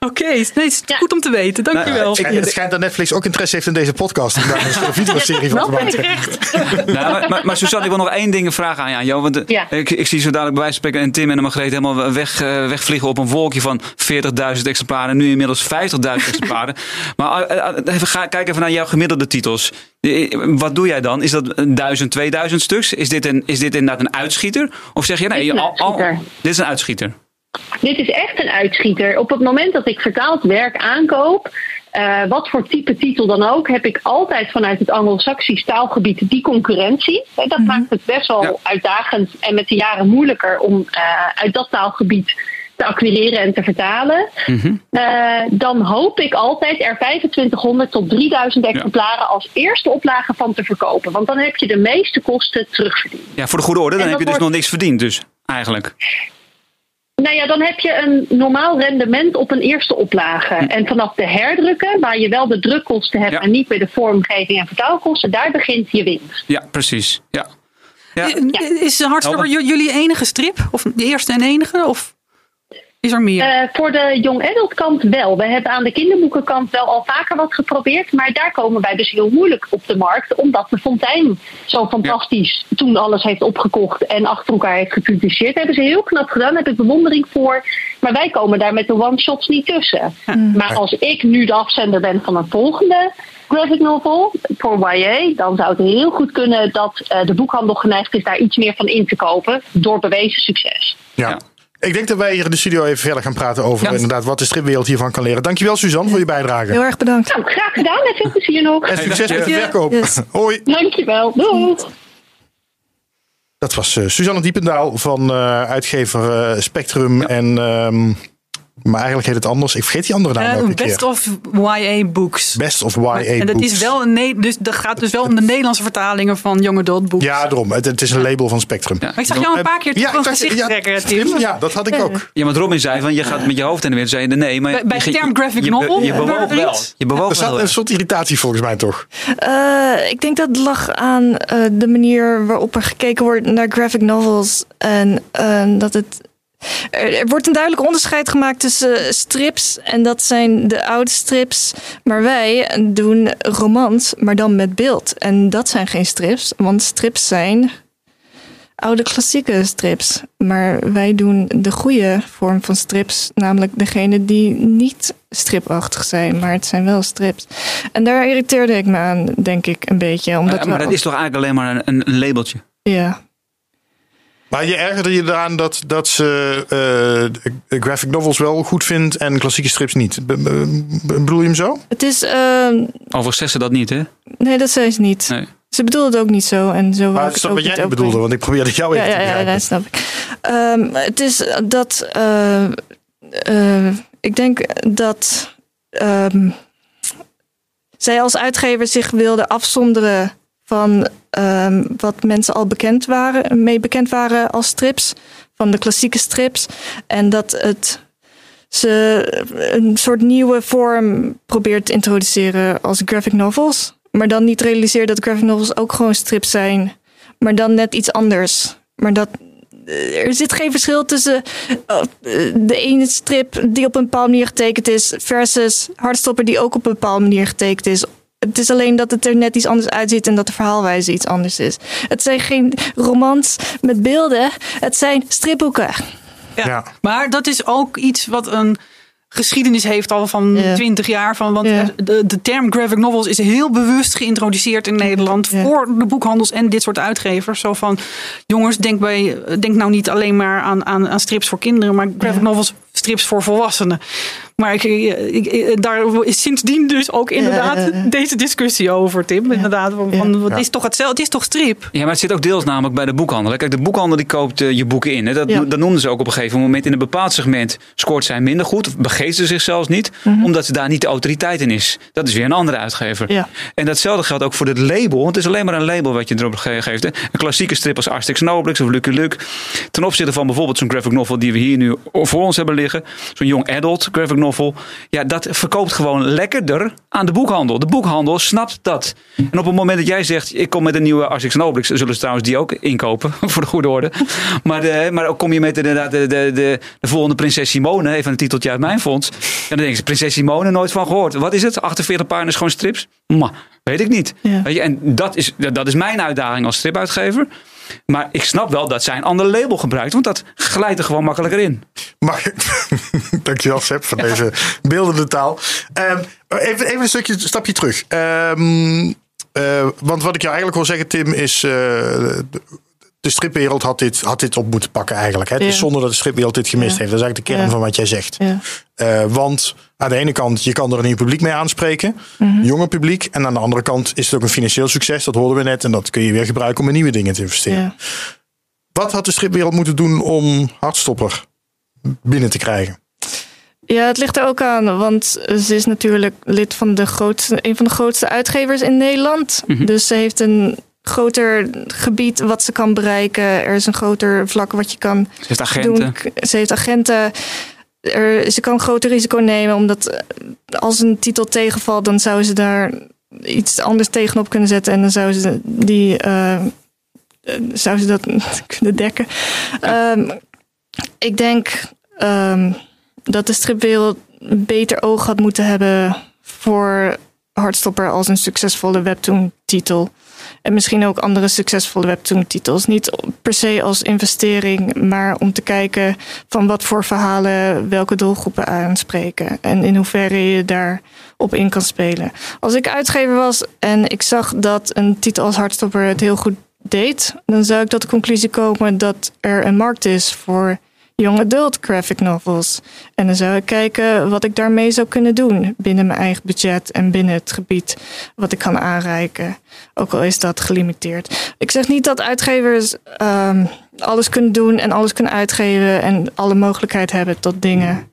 Oké, nee, het is Ja. goed om te weten. Dankjewel. Ik- Het schijnt dat Netflix ook interesse heeft in deze podcast. Om daar een videoserie van te Wel maken. Nou, maar, maar, maar Suzanne, ik wil nog één ding vragen aan jou. Jo, want eh, Ja. ik, ik zie zo dadelijk bij wijze van spreken en Tim en Margreet helemaal weg, eh, wegvliegen op een wolkje van 40.000 exemplaren. Nu inmiddels 50.000 exemplaren. Maar eh, eh, even, ga, kijk even naar jouw gemiddelde titels. Eh, Wat doe jij dan? Is dat een 1000, 2000 stuks? Is dit, een, is dit inderdaad een uitschieter? Of zeg je nee, Dit is een al- dit is een uitschieter. Dit is echt een uitschieter. Op het moment dat ik vertaald werk aankoop, eh, wat voor type titel dan ook, heb ik altijd vanuit het Anglo-Saxisch taalgebied die concurrentie. Hè, dat maakt het best wel Ja. uitdagend en met de jaren moeilijker om eh, uit dat taalgebied te acquireren en te vertalen. Eh, dan hoop ik altijd er 2500 tot 3000 exemplaren als eerste oplage van te verkopen. Want dan heb je de meeste kosten terugverdiend. Ja, voor de goede orde, dan heb je dus nog niks verdiend dus, eigenlijk. Nou ja, dan heb je een normaal rendement op een eerste oplage. En vanaf de herdrukken, waar je wel de drukkosten hebt Ja. en niet bij de vormgeving en vertaalkosten, daar begint je winst. Ja, precies. Ja. Ja. Eh, Is Hardstopper j- jullie enige strip? Of de eerste en enige? Of is er meer? Eh, voor de young adult kant wel. We hebben aan de kinderboekenkant wel al vaker wat geprobeerd. Maar daar komen wij dus heel moeilijk op de markt. Omdat de Fontein zo fantastisch toen alles heeft opgekocht en achter elkaar heeft gepubliceerd. hebben ze heel knap gedaan. Daar heb ik bewondering voor. Maar wij komen daar met de one-shots niet tussen. Maar als ik nu de afzender ben van een volgende graphic novel voor YA, dan zou het heel goed kunnen dat eh, de boekhandel geneigd is daar iets meer van in te kopen. Door bewezen succes. Ja. Ik denk dat wij hier in de studio even verder gaan praten over Ja. inderdaad wat de stripwereld hiervan kan leren. Dankjewel Suzanne voor je bijdrage. Heel erg bedankt. Nou, graag gedaan en veel plezier nog. En succes met de verkoop. Yes. Hoi. Dankjewel. Doei. Dat was eh, Suzanne Diependaal van eh, uitgever eh, Spectrum. En, ehm, maar eigenlijk heet het anders. Ik vergeet die andere naam Eh, elke best keer. of YA Books. Best of YA en dat Books. is wel een dus dat gaat dus wel om de Nederlandse vertalingen van Young Adult Books. Ja, daarom. Het, het is een label van Spectrum. Ja. Maar ik zag jou een paar keer Ja, van gezicht ja, trekken, Tim. Ja, dat had ik ook. Ja, want Robin zei van je gaat met je hoofd en weer. Zei je nee, maar Bij- bij de term graphic je, novel Je, je gebeurde bewoog wel. Je bewoog Er wel. zat heel een soort irritatie volgens mij toch. Eh, ik denk dat het lag aan eh, de manier waarop er gekeken wordt naar graphic novels. En eh, dat het Er, wordt een duidelijk onderscheid gemaakt tussen strips en dat zijn de oude strips. Maar wij doen romans, maar dan met beeld. En dat zijn geen strips, want strips zijn oude klassieke strips. Maar wij doen de goede vorm van strips, namelijk degene die niet stripachtig zijn, maar het zijn wel strips. En daar irriteerde ik me aan, denk ik, een beetje. Omdat Maar, dat is toch eigenlijk alleen maar een, een labeltje? Ja, Maar je ergerde je eraan dat, dat ze eh, graphic novels wel goed vindt en klassieke strips niet. Be- be- bedoel je hem zo? het is. ehm, Overigens zegt ze dat niet, hè? nee, dat zei ze niet. Nee. Ze bedoelde het ook niet zo. En zo Maar ik het is ook wat jij niet bedoelde, want ik probeerde jou Ja, even te ja, ja, begrijpen. dat snap ik. Ehm, het is dat. eh, eh, ik denk dat. ehm, zij als uitgever zich wilde afzonderen van ehm, wat mensen al bekend waren, mee bekend waren als strips, van de klassieke strips. En dat het ze een soort nieuwe vorm probeert te introduceren als graphic novels. Maar dan niet realiseert dat graphic novels ook gewoon strips zijn. Maar dan net iets anders. Maar dat eh, er zit geen verschil tussen eh, de ene strip die op een bepaalde manier getekend is versus Hardstopper die ook op een bepaalde manier getekend is. Het is alleen dat het er net iets anders uitziet en dat de verhaalwijze iets anders is. Het zijn geen romans met beelden, het zijn stripboeken. Ja. Ja. Maar dat is ook iets wat een geschiedenis heeft al van Ja. 20 jaar. Van, want Ja. de, de term graphic novels is heel bewust geïntroduceerd in Nederland Ja. voor de boekhandels en dit soort uitgevers. Zo van, jongens, denk, bij, denk nou niet alleen maar aan, aan, aan strips voor kinderen, maar graphic Ja. novels, strips voor volwassenen. Maar ik, ik, ik- daar is sindsdien dus ook inderdaad Ja, ja, ja. deze discussie over, Tim. Inderdaad, van, van, het Ja. is toch hetzelfde, het is toch strip? Ja, maar het zit ook deels namelijk bij de boekhandel. Kijk, de boekhandel die koopt eh, je boeken in. Hè. Dat, Ja. dat noemden ze ook op een gegeven moment. In een bepaald segment scoort zij minder goed. Of begeeft ze zich zelfs niet. Omdat ze daar niet de autoriteit in is. Dat is weer een andere uitgever. Mhm. Ja. En datzelfde geldt ook voor dit label. Want het is alleen maar een label wat je erop ge- geeft. Hè. Een klassieke strip als Asterix en Obelix of Lucky Luke. Ten opzichte van bijvoorbeeld zo'n graphic novel die we hier nu voor ons hebben liggen. Zo'n young adult graphic novel. Ja, dat verkoopt gewoon lekkerder aan de boekhandel. De boekhandel snapt dat. En op het moment dat jij zegt, ik kom met een nieuwe Asterix en Obelix. Zullen ze trouwens die ook inkopen, voor de goede orde. Maar, de, maar ook kom je met inderdaad de, de, de, de volgende Prinses Simone. Even een titeltje uit mijn fonds. En dan denk je, Prinses Simone nooit van gehoord. Wat is het? 48 pagina's gewoon strips? Maar, weet ik niet. Ja. Weet je, en dat is, dat is mijn uitdaging als stripuitgever. Maar ik snap wel dat zij een ander label gebruikt. Want dat glijdt er gewoon makkelijker in. Ik? Dankjewel, Seb, voor deze beeldende taal. Ehm, even, even een stukje, stapje terug. Ehm, eh, want wat ik jou eigenlijk wil zeggen, Tim, is... eh, de, stripwereld had dit, had dit op moeten pakken eigenlijk. Hè? Het is Ja. zonder dat de stripwereld dit gemist Ja. heeft. Dat is eigenlijk de kern Ja. van wat jij zegt. Ja. Eh, want aan de ene kant, je kan er een nieuw publiek mee aanspreken. Mhm. Jonge publiek. En aan de andere kant is het ook een financieel succes. Dat hoorden we net. En dat kun je weer gebruiken om in nieuwe dingen te investeren. Ja. Wat had de stripwereld moeten doen om Hartstopper binnen te krijgen? Ja, het ligt er ook aan, want ze is natuurlijk lid van de grootste, een van de grootste uitgevers in Nederland. Dus ze heeft een groter gebied wat ze kan bereiken. Er is een groter vlak wat je kan Ze heeft agenten. doen. Ze heeft agenten. Er, ze kan groter risico nemen, omdat eh, als een titel tegenvalt, dan zou ze daar iets anders tegenop kunnen zetten en dan zou ze die zou ze dat kunnen dekken. Ehm, ik denk ehm, dat de stripwereld beter oog had moeten hebben voor Hardstopper als een succesvolle webtoon-titel. En misschien ook andere succesvolle webtoon-titels. Niet per se als investering, maar om te kijken van wat voor verhalen welke doelgroepen aanspreken. En in hoeverre je daar op in kan spelen. Als ik uitgever was en ik zag dat een titel als Hardstopper het heel goed deed, dan zou ik tot de conclusie komen dat er een markt is voor young adult graphic novels. En dan zou ik kijken wat ik daarmee zou kunnen doen binnen mijn eigen budget en binnen het gebied wat ik kan aanreiken. Ook al is dat gelimiteerd. Ik zeg niet dat uitgevers ehm, alles kunnen doen en alles kunnen uitgeven en alle mogelijkheid hebben tot dingen.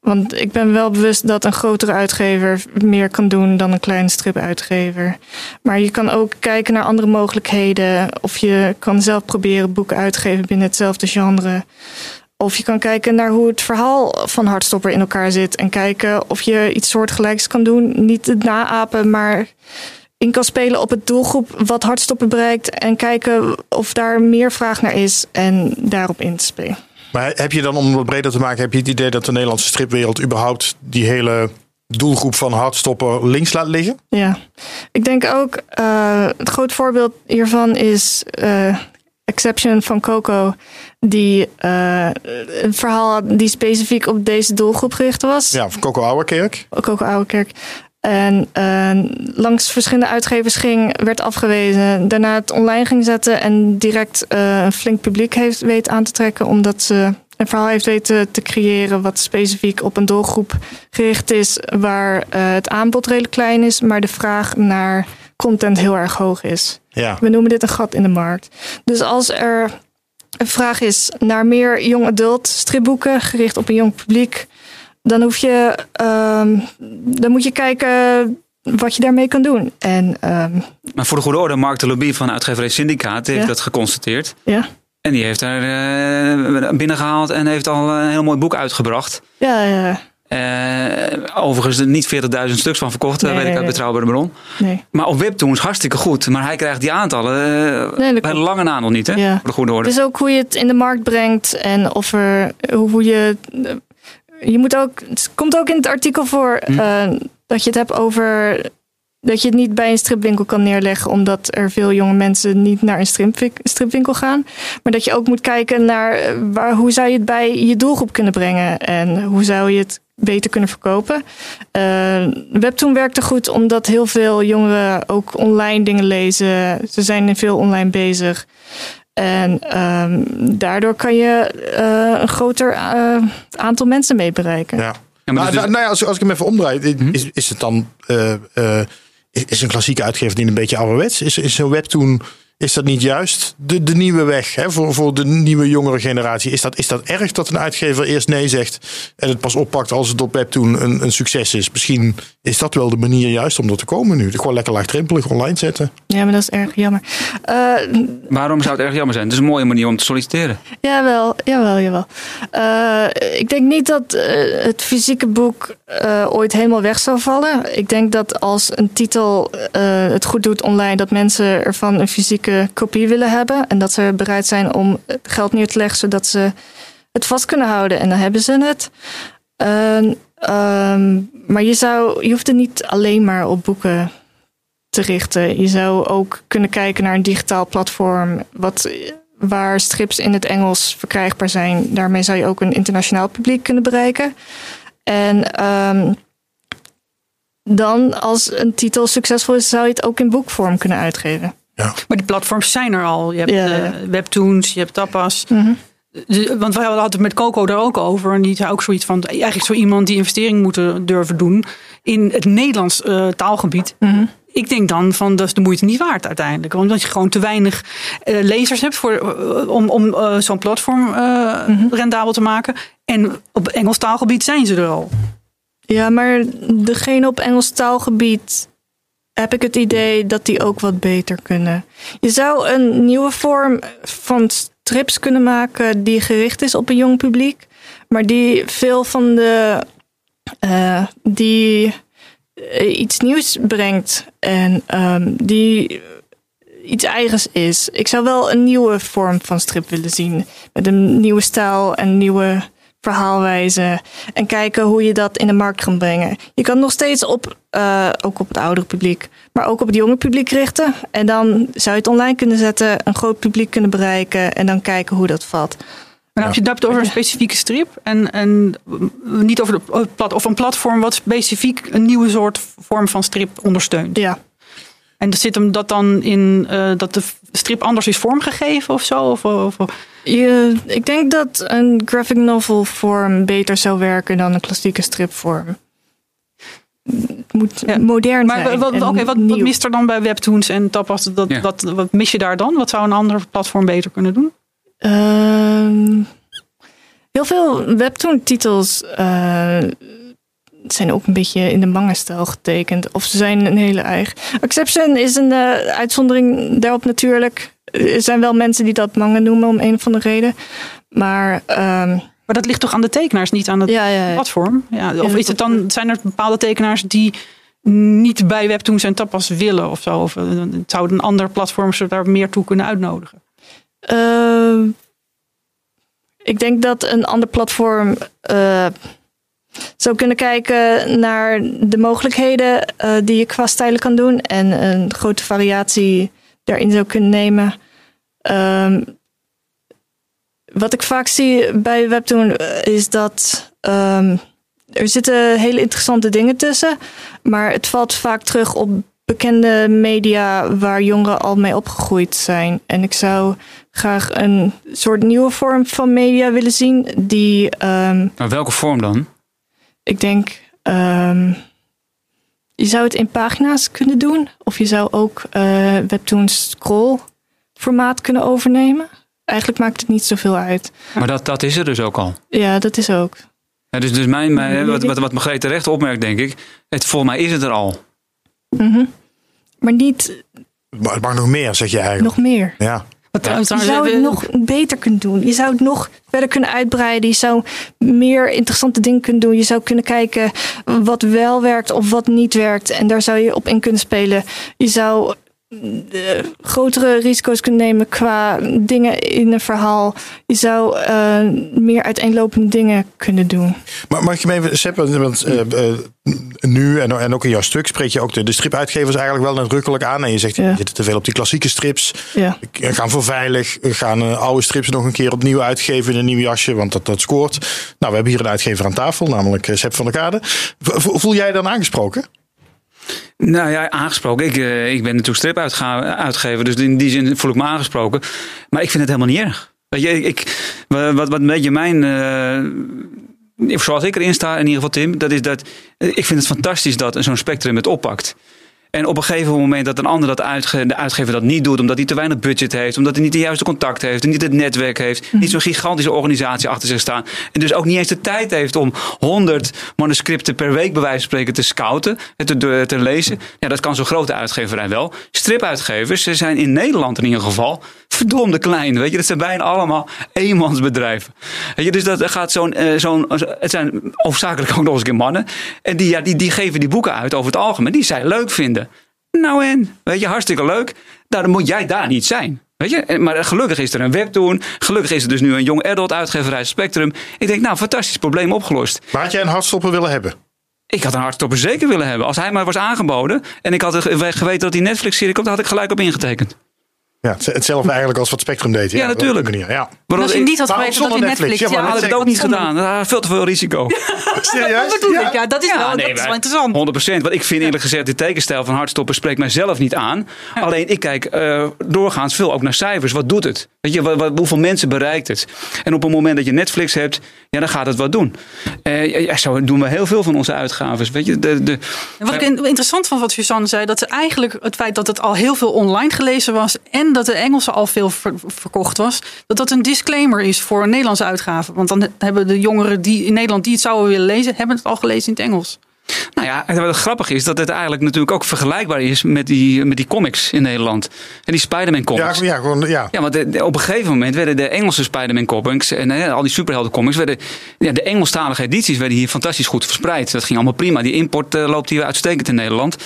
Want ik ben wel bewust dat een grotere uitgever meer kan doen dan een kleine stripuitgever. Maar je kan ook kijken naar andere mogelijkheden. Of je kan zelf proberen boeken uit te geven binnen hetzelfde genre. Of je kan kijken naar hoe het verhaal van Hardstopper in elkaar zit. En kijken of je iets soortgelijks kan doen. Niet het naapen, maar in kan spelen op het doelgroep wat Hartstoppen bereikt. En kijken of daar meer vraag naar is en daarop in te spelen. Maar heb je dan, om het breder te maken, heb je het idee dat de Nederlandse stripwereld überhaupt die hele doelgroep van Hartstopper links laat liggen? Ja, ik denk ook, uh, het groot voorbeeld hiervan is uh, Exception van Coco. Die uh, een verhaal had die specifiek op deze doelgroep gericht was. Ja, van Coco Ouwerkerk. Coco Ouwerkerk. En uh, langs verschillende uitgevers ging, werd afgewezen. Daarna het online ging zetten en direct uh, een flink publiek heeft weten aan te trekken. Omdat ze een verhaal heeft weten te creëren wat specifiek op een doelgroep gericht is. Waar uh, het aanbod redelijk klein is, maar de vraag naar content heel erg hoog is. Ja. We noemen dit een gat in de markt. Dus als er een vraag is naar meer young adult stripboeken gericht op een jong publiek dan hoef je, um, dan moet je kijken wat je daarmee kan doen. En, um, maar voor de goede orde, Mark de Lobby van uitgeverij Syndicaat heeft Ja. dat geconstateerd. ja. En die heeft daar eh, binnengehaald en heeft al een heel mooi boek uitgebracht. Ja, ja, Eh, overigens er niet 40.000 stuks van verkocht, eh, Nee, weet ik uit betrouwbare bron. nee. Maar op Webtoons hartstikke goed. Maar hij krijgt die aantallen eh, Nee, bij lange na nog niet, hè? Ja. Voor de goede orde. Het is ook hoe je het in de markt brengt en of er, hoe je. Je moet ook. Het komt ook in het artikel voor eh, dat je het hebt over. Dat je het niet bij een stripwinkel kan neerleggen, omdat er veel jonge mensen niet naar een stripwinkel gaan. Maar dat je ook moet kijken naar waar, hoe zou je het bij je doelgroep kunnen brengen en hoe zou je het beter kunnen verkopen. Eh, Webtoon werkte goed omdat heel veel jongeren ook online dingen lezen. Ze zijn veel online bezig. En ehm, daardoor kan je eh, een groter eh, aantal mensen mee bereiken. Ja. Ja, maar Maar, dus- nou, nou ja, als, als ik hem even omdraai, is, is het dan eh, eh, is, is een klassieke uitgever die een beetje ouderwets? Is, is een webtoon, is dat niet juist de, de nieuwe weg hè, voor, voor de nieuwe jongere generatie? Is dat, is dat erg dat een uitgever eerst nee zegt en het pas oppakt als het op webtoon een, een succes is? Misschien is dat wel de manier juist om er te komen nu. Gewoon lekker laagdrempelig online zetten. Ja, maar dat is erg jammer. Eh, Waarom zou het erg jammer zijn? Het is een mooie manier om te solliciteren. Jawel, jawel, jawel. Eh, ik denk niet dat eh, het fysieke boek eh, ooit helemaal weg zal vallen. Ik denk dat als een titel eh, het goed doet online, dat mensen ervan een fysieke kopie willen hebben. En dat ze bereid zijn om geld neer te leggen, zodat ze het vast kunnen houden. En dan hebben ze het. En, ehm, maar je, zou, je hoeft het niet alleen maar op boeken te richten. Je zou ook kunnen kijken naar een digitaal platform. Wat, waar strips in het Engels verkrijgbaar zijn. Daarmee zou je ook een internationaal publiek kunnen bereiken. En ehm, dan, als een titel succesvol is, zou je het ook in boekvorm kunnen uitgeven. Ja. Maar die platforms zijn er al. Je hebt Ja, eh, ja. Webtoons, je hebt Tapas. Mhm. Want we hadden het met Coco daar ook over. En die zei ook zoiets van... Eigenlijk zo iemand die investering moeten durven doen... in het Nederlands eh, taalgebied. Mhm. Ik denk dan van dat is de moeite niet waard uiteindelijk. Omdat je gewoon te weinig eh, lezers hebt voor, om, om zo'n platform eh, rendabel te maken. En op Engels taalgebied zijn ze er al. Ja, maar degene op Engels taalgebied heb ik het idee dat die ook wat beter kunnen. Je zou een nieuwe vorm van strips kunnen maken die gericht is op een jong publiek, maar die veel van de eh, die eh, iets nieuws brengt en ehm, die iets eigens is. Ik zou wel een nieuwe vorm van strip willen zien met een nieuwe stijl en nieuwe verhaalwijze en kijken hoe je dat in de markt kan brengen. Je kan nog steeds op, eh, ook op het oudere publiek, maar ook op het jonge publiek richten. En dan zou je het online kunnen zetten, een groot publiek kunnen bereiken en dan kijken hoe dat valt. Maar heb je het over een specifieke strip. En, en niet over de plat, of een platform wat specifiek een nieuwe soort vorm van strip ondersteunt. Ja, En zit hem dat dan in eh, dat de strip anders is vormgegeven of zo? Of, of, je, ik denk dat een graphic novel vorm beter zou werken dan een klassieke stripvorm. Het moet Ja. modern maar zijn. oké, wat, mist er dan bij webtoons en tapas? Dat, Ja. wat, wat mis je daar dan? Wat zou een ander platform beter kunnen doen? Ehm, heel veel webtoon-titels eh, zijn ook een beetje in de manga-stijl getekend. Of ze zijn een hele eigen. Exception is een eh, uitzondering daarop natuurlijk. Er zijn wel mensen die dat manga noemen om een of andere reden. Maar ehm, Maar dat ligt toch aan de tekenaars, niet aan het ja, ja, ja. platform? Ja, of is het dan, zijn er bepaalde tekenaars die niet bij webtoons en tapas willen of zo? Of uh, zou een ander platform ze daar meer toe kunnen uitnodigen? Uh, ik denk dat een ander platform zou kunnen kijken naar de mogelijkheden uh, die je qua stijlen kan doen en een grote variatie daarin zou kunnen nemen. Um, wat ik vaak zie bij Webtoon is dat um, er zitten hele interessante dingen tussen, maar het valt vaak terug op bekende media waar jongeren al mee opgegroeid zijn. En ik zou graag een soort nieuwe vorm van media willen zien die. Um, maar welke vorm dan? Ik denk. Um, je zou het in pagina's kunnen doen, of je zou ook uh, Webtoon scroll formaat kunnen overnemen. Eigenlijk maakt het niet zoveel uit. Maar dat, dat is er dus ook al. Ja, dat is ook. Ja, dus dus mijn, mijn, wat, wat, wat Margreet terecht opmerkt, denk ik. Het, volgens mij is het er al. Mm -hmm. Maar niet. Maar het mag nog meer, zeg je eigenlijk. Nog meer. Ja. Ja. Je zou het nog beter kunnen doen. Je zou het nog verder kunnen uitbreiden. Je zou meer interessante dingen kunnen doen. Je zou kunnen kijken wat wel werkt of wat niet werkt. En daar zou je op in kunnen spelen. Je zou de grotere risico's kunnen nemen qua dingen in een verhaal. Je zou uh, meer uiteenlopende dingen kunnen doen. Maar mag je me even, Sepp, want uh, uh, nu en, en ook in jouw stuk spreek je ook de, de stripuitgevers eigenlijk wel nadrukkelijk aan. En je zegt, ja. je zit te veel op die klassieke strips. Ja. Gaan voor veilig. Gaan oude strips nog een keer opnieuw uitgeven in een nieuw jasje, want dat, dat scoort. Nou, we hebben hier een uitgever aan tafel, namelijk Sepp van der Kade. Voel jij dan aangesproken? Nou ja, aangesproken. Ik, uh, ik ben natuurlijk stripuitgever, dus in die zin voel ik me aangesproken. Maar ik vind het helemaal niet erg. Weet je, ik, wat, wat een beetje mijn. Uh, zoals ik erin sta, in ieder geval Tim, dat is dat. Ik vind het fantastisch dat zo'n spectrum het oppakt. En op een gegeven moment dat een ander dat uitge de uitgever dat niet doet, omdat hij te weinig budget heeft, omdat hij niet de juiste contact heeft, niet het netwerk heeft, mm. niet zo'n gigantische organisatie achter zich staan. En dus ook niet eens de tijd heeft om 100 manuscripten per week bij wijze van spreken te scouten, te, te lezen. Ja, dat kan zo'n grote uitgeverij wel. Stripuitgevers, ze zijn in Nederland in ieder geval verdomde klein. Weet je, dat zijn bijna allemaal eenmansbedrijven. Weet je, dus dat gaat zo'n, uh, zo'n, het zijn hoofdzakelijk ook nog eens een keer mannen. En die, ja, die, die geven die boeken uit over het algemeen, die zij leuk vinden. Nou en, weet je, hartstikke leuk. Nou, dan moet jij daar niet zijn. Weet je? Maar gelukkig is er een webtoon. Gelukkig is er dus nu een jong adult uitgeverij Spectrum. Ik denk, nou, fantastisch probleem opgelost. Maar had jij een hardstopper willen hebben? Ik had een hardstopper zeker willen hebben. Als hij maar was aangeboden en ik had geweten dat die Netflix-serie komt, dan had ik gelijk op ingetekend. Ja, hetzelfde eigenlijk als wat Spectrum deed. Ja, ja natuurlijk. Manier, ja. Maar als je niet had geweten dat hij Netflix... Ja, maar ja, had ik ook niet gedaan. Dat veel te veel risico. Serieus? Ja. ja, dat is wel, nee, dat is wel interessant. 100% Want ik vind eerlijk gezegd, de tekenstijl van Hardstopper spreekt mij zelf niet aan. Alleen ik kijk uh, doorgaans veel ook naar cijfers. Wat doet het? Weet je, wat, wat, hoeveel mensen bereikt het? En op het moment dat je Netflix hebt, ja, dan gaat het wat doen. Uh, ja, zo doen we heel veel van onze uitgaven. Weet je, de, de, wat ik interessant vond wat Suzanne zei, dat ze eigenlijk het feit dat het al heel veel online gelezen was en dat de Engelse al veel ver, verkocht was, dat dat een disclaimer is voor een Nederlandse uitgave. Want dan hebben de jongeren die in Nederland die het zouden willen lezen, hebben het al gelezen in het Engels. Nou ja, wat grappig is dat het eigenlijk natuurlijk ook vergelijkbaar is met die, met die comics in Nederland. En die Spider-Man comics. Ja, ja, gewoon, ja. ja want de, op een gegeven moment werden de Engelse Spider-Man comics en uh, al die superhelden comics, werden, ja, de Engelstalige edities werden hier fantastisch goed verspreid. Dat ging allemaal prima. Die import uh, loopt hier uitstekend in Nederland.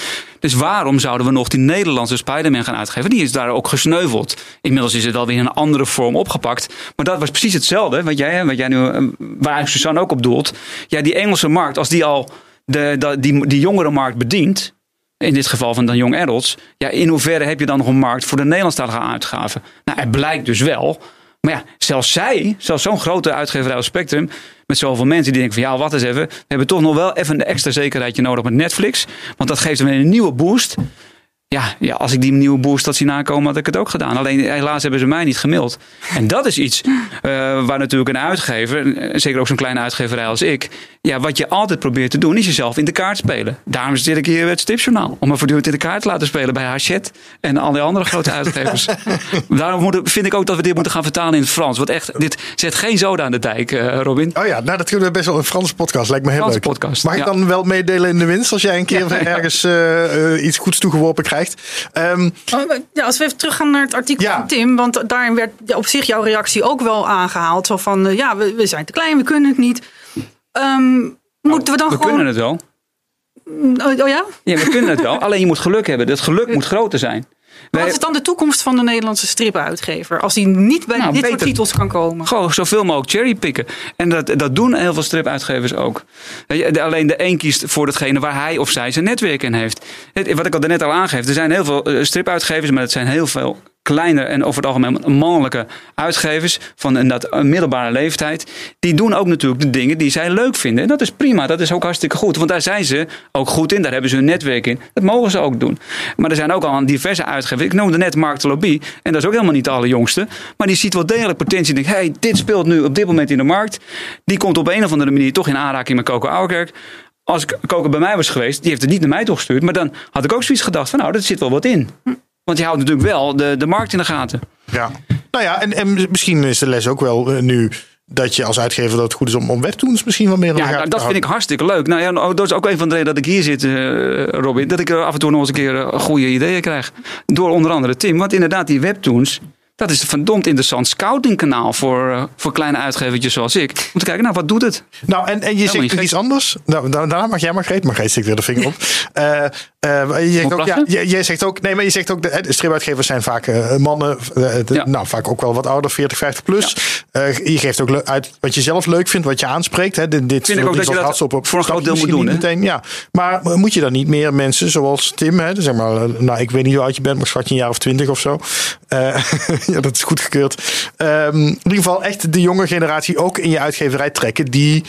Dus waarom zouden we nog die Nederlandse Spider-Man gaan uitgeven? Die is daar ook gesneuveld. Inmiddels is het alweer in een andere vorm opgepakt. Maar dat was precies hetzelfde, wat jij, wat jij nu, waar Suzanne ook op doelt. Ja, die Engelse markt, als die al de, de, die, die jongere markt bedient, in dit geval van dan Young Adults, ja, in hoeverre heb je dan nog een markt voor de Nederlandstalige uitgaven? Nou, het blijkt dus wel. Maar ja, zelfs zij, zelfs zo'n grote uitgeverij als Spectrum, met zoveel mensen die denken van ja, wat eens even, we hebben toch nog wel even een extra zekerheidje nodig met Netflix, want dat geeft hem een nieuwe boost. Ja, ja, als ik die nieuwe boost had zien aankomen, had ik het ook gedaan. Alleen helaas hebben ze mij niet gemaild. En dat is iets uh, waar natuurlijk een uitgever, zeker ook zo'n kleine uitgeverij als ik, ja, wat je altijd probeert te doen, is jezelf in de kaart spelen. Daarom zit ik hier het Stipjournaal. Om me voortdurend in de kaart te laten spelen bij Hachette en al die andere grote uitgevers. Daarom moet, vind ik ook dat we dit moeten gaan vertalen in het Frans. Want echt, dit zet geen zoden aan de dijk, uh, Robin. Oh ja, nou dat kunnen we best wel een Franse podcast. Lijkt me heel Franse leuk. Podcast, Mag ja. ik dan wel meedelen in de winst als jij een keer ja, ergens uh, iets goeds toegeworpen krijgt? Um, ja, als we even teruggaan naar het artikel ja. van Tim. Want daarin werd op zich jouw reactie ook wel aangehaald. Zo van, ja, we, we zijn te klein, we kunnen het niet. Um, moeten we dan we gewoon... kunnen het wel. Oh, oh ja? Ja, we kunnen het wel. Alleen je moet geluk hebben. Het geluk moet groter zijn. Wat is dan de toekomst van de Nederlandse stripuitgever? Als die niet bij Nou, dit soort titels kan komen. Gewoon zoveel mogelijk cherrypicken. En dat, dat doen heel veel stripuitgevers ook. Alleen de een kiest voor datgene waar hij of zij zijn netwerk in heeft. Wat ik al net al aangeef. Er zijn heel veel eh, stripuitgevers, maar het zijn heel veel kleine en over het algemeen mannelijke uitgevers van een, een middelbare leeftijd. Die doen ook natuurlijk de dingen die zij leuk vinden. En dat is prima, dat is ook hartstikke goed. Want daar zijn ze ook goed in, daar hebben ze hun netwerk in. Dat mogen ze ook doen. Maar er zijn ook al diverse uitgevers. Ik noemde net Mark Lobby. En dat is ook helemaal niet de allerjongste. Maar die ziet wel degelijk potentie. En denkt, hey, dit speelt nu op dit moment in de markt. Die komt op een of andere manier toch in aanraking met Coco Ouwerkerk. Als Coco bij mij was geweest, die heeft het niet naar mij toegestuurd. Maar dan had ik ook zoiets gedacht van, nou, dat zit wel wat in. Want je houdt natuurlijk wel de, de markt in de gaten. Ja. Nou ja, en, en misschien is de les ook wel eh, nu dat je als uitgever dat het goed is om, om webtoons misschien wat meer Ja, nou, dat vind ik hartstikke leuk. Nou ja, nou, dat is ook een van de redenen dat ik hier zit, eh, Robin. Dat ik er af en toe nog eens een keer eh, goede ideeën krijg. Door onder andere Tim. Want inderdaad, die webtoons. Dat is een verdomd interessant scoutingkanaal voor, eh, voor kleine uitgevertjes zoals ik. Om te kijken, nou, wat doet het? Nou, en, en je zegt nog gek. iets anders. Nou, da- daarna mag jij Margreet. Margreet steekt weer de vinger op. Eh, eh, je zegt ook, ja, je- zegt ook, nee, maar je zegt ook, de, stripuitgevers zijn vaak mannen, de- Ja. nou, vaak ook wel wat ouder, 40, 50 plus. Je geeft ook uit wat je zelf leuk vindt, wat je aanspreekt. Hè. Dit, dit Vind ik ook dat je dat Hartstopper voor een groot deel moet doen, Meteen, ja. Maar moet je dan niet meer mensen zoals Tim, hè, zeg maar, nou, ik weet niet hoe oud je bent, maar schat je een jaar of twintig of zo. Ja, dat is goedgekeurd. Ehm in ieder geval echt de jonge generatie ook in je uitgeverij trekken die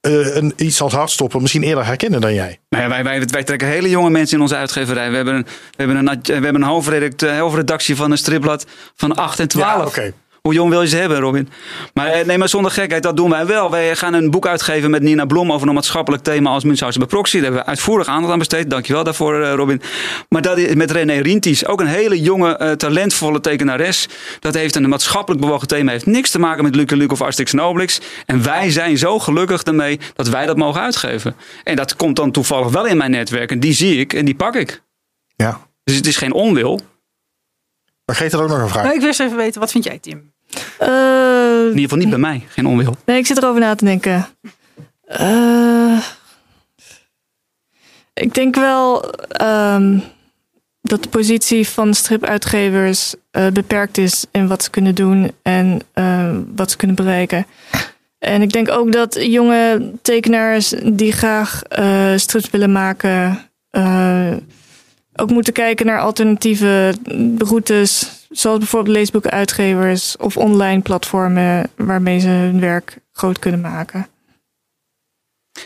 eh, een, iets als hardstoppen misschien eerder herkennen dan jij. Nou ja, wij, wij, wij trekken hele jonge mensen in onze uitgeverij. We hebben een, we hebben een, we hebben een hoofdredactie van een stripblad van 8 en 12. Ja, oké. Hoe jong wil je ze hebben, Robin? Maar eh, nee, maar zonder gekheid, dat doen wij wel. Wij gaan een boek uitgeven met Nina Blom over een maatschappelijk thema als Münchhausen bij proxy. Daar hebben we uitvoerig aandacht aan besteed. Dankjewel daarvoor, eh, Robin. Maar dat is met René Rinties, ook een hele jonge, eh, talentvolle tekenares. Dat heeft een maatschappelijk bewogen thema. Heeft niks te maken met Luke Luke of Asterix en Obelix. En wij zijn zo gelukkig daarmee dat wij dat mogen uitgeven. En dat komt dan toevallig wel in mijn netwerk. En die zie ik en die pak ik. Ja. Dus het is geen onwil. Margreet had ook nog een vraag. Nou, ik wil eens even weten, wat vind jij, Tim? Eh, In ieder geval niet bij mij. Geen onwil. nee, ik zit erover na te denken. Eh, ik denk wel ehm, dat de positie van stripuitgevers eh, beperkt is in wat ze kunnen doen en wat ze kunnen bereiken. En ik denk ook dat jonge tekenaars die graag eh, strips willen maken, eh, ook moeten kijken naar alternatieve routes, zoals bijvoorbeeld leesboekenuitgevers of online platformen waarmee ze hun werk groot kunnen maken.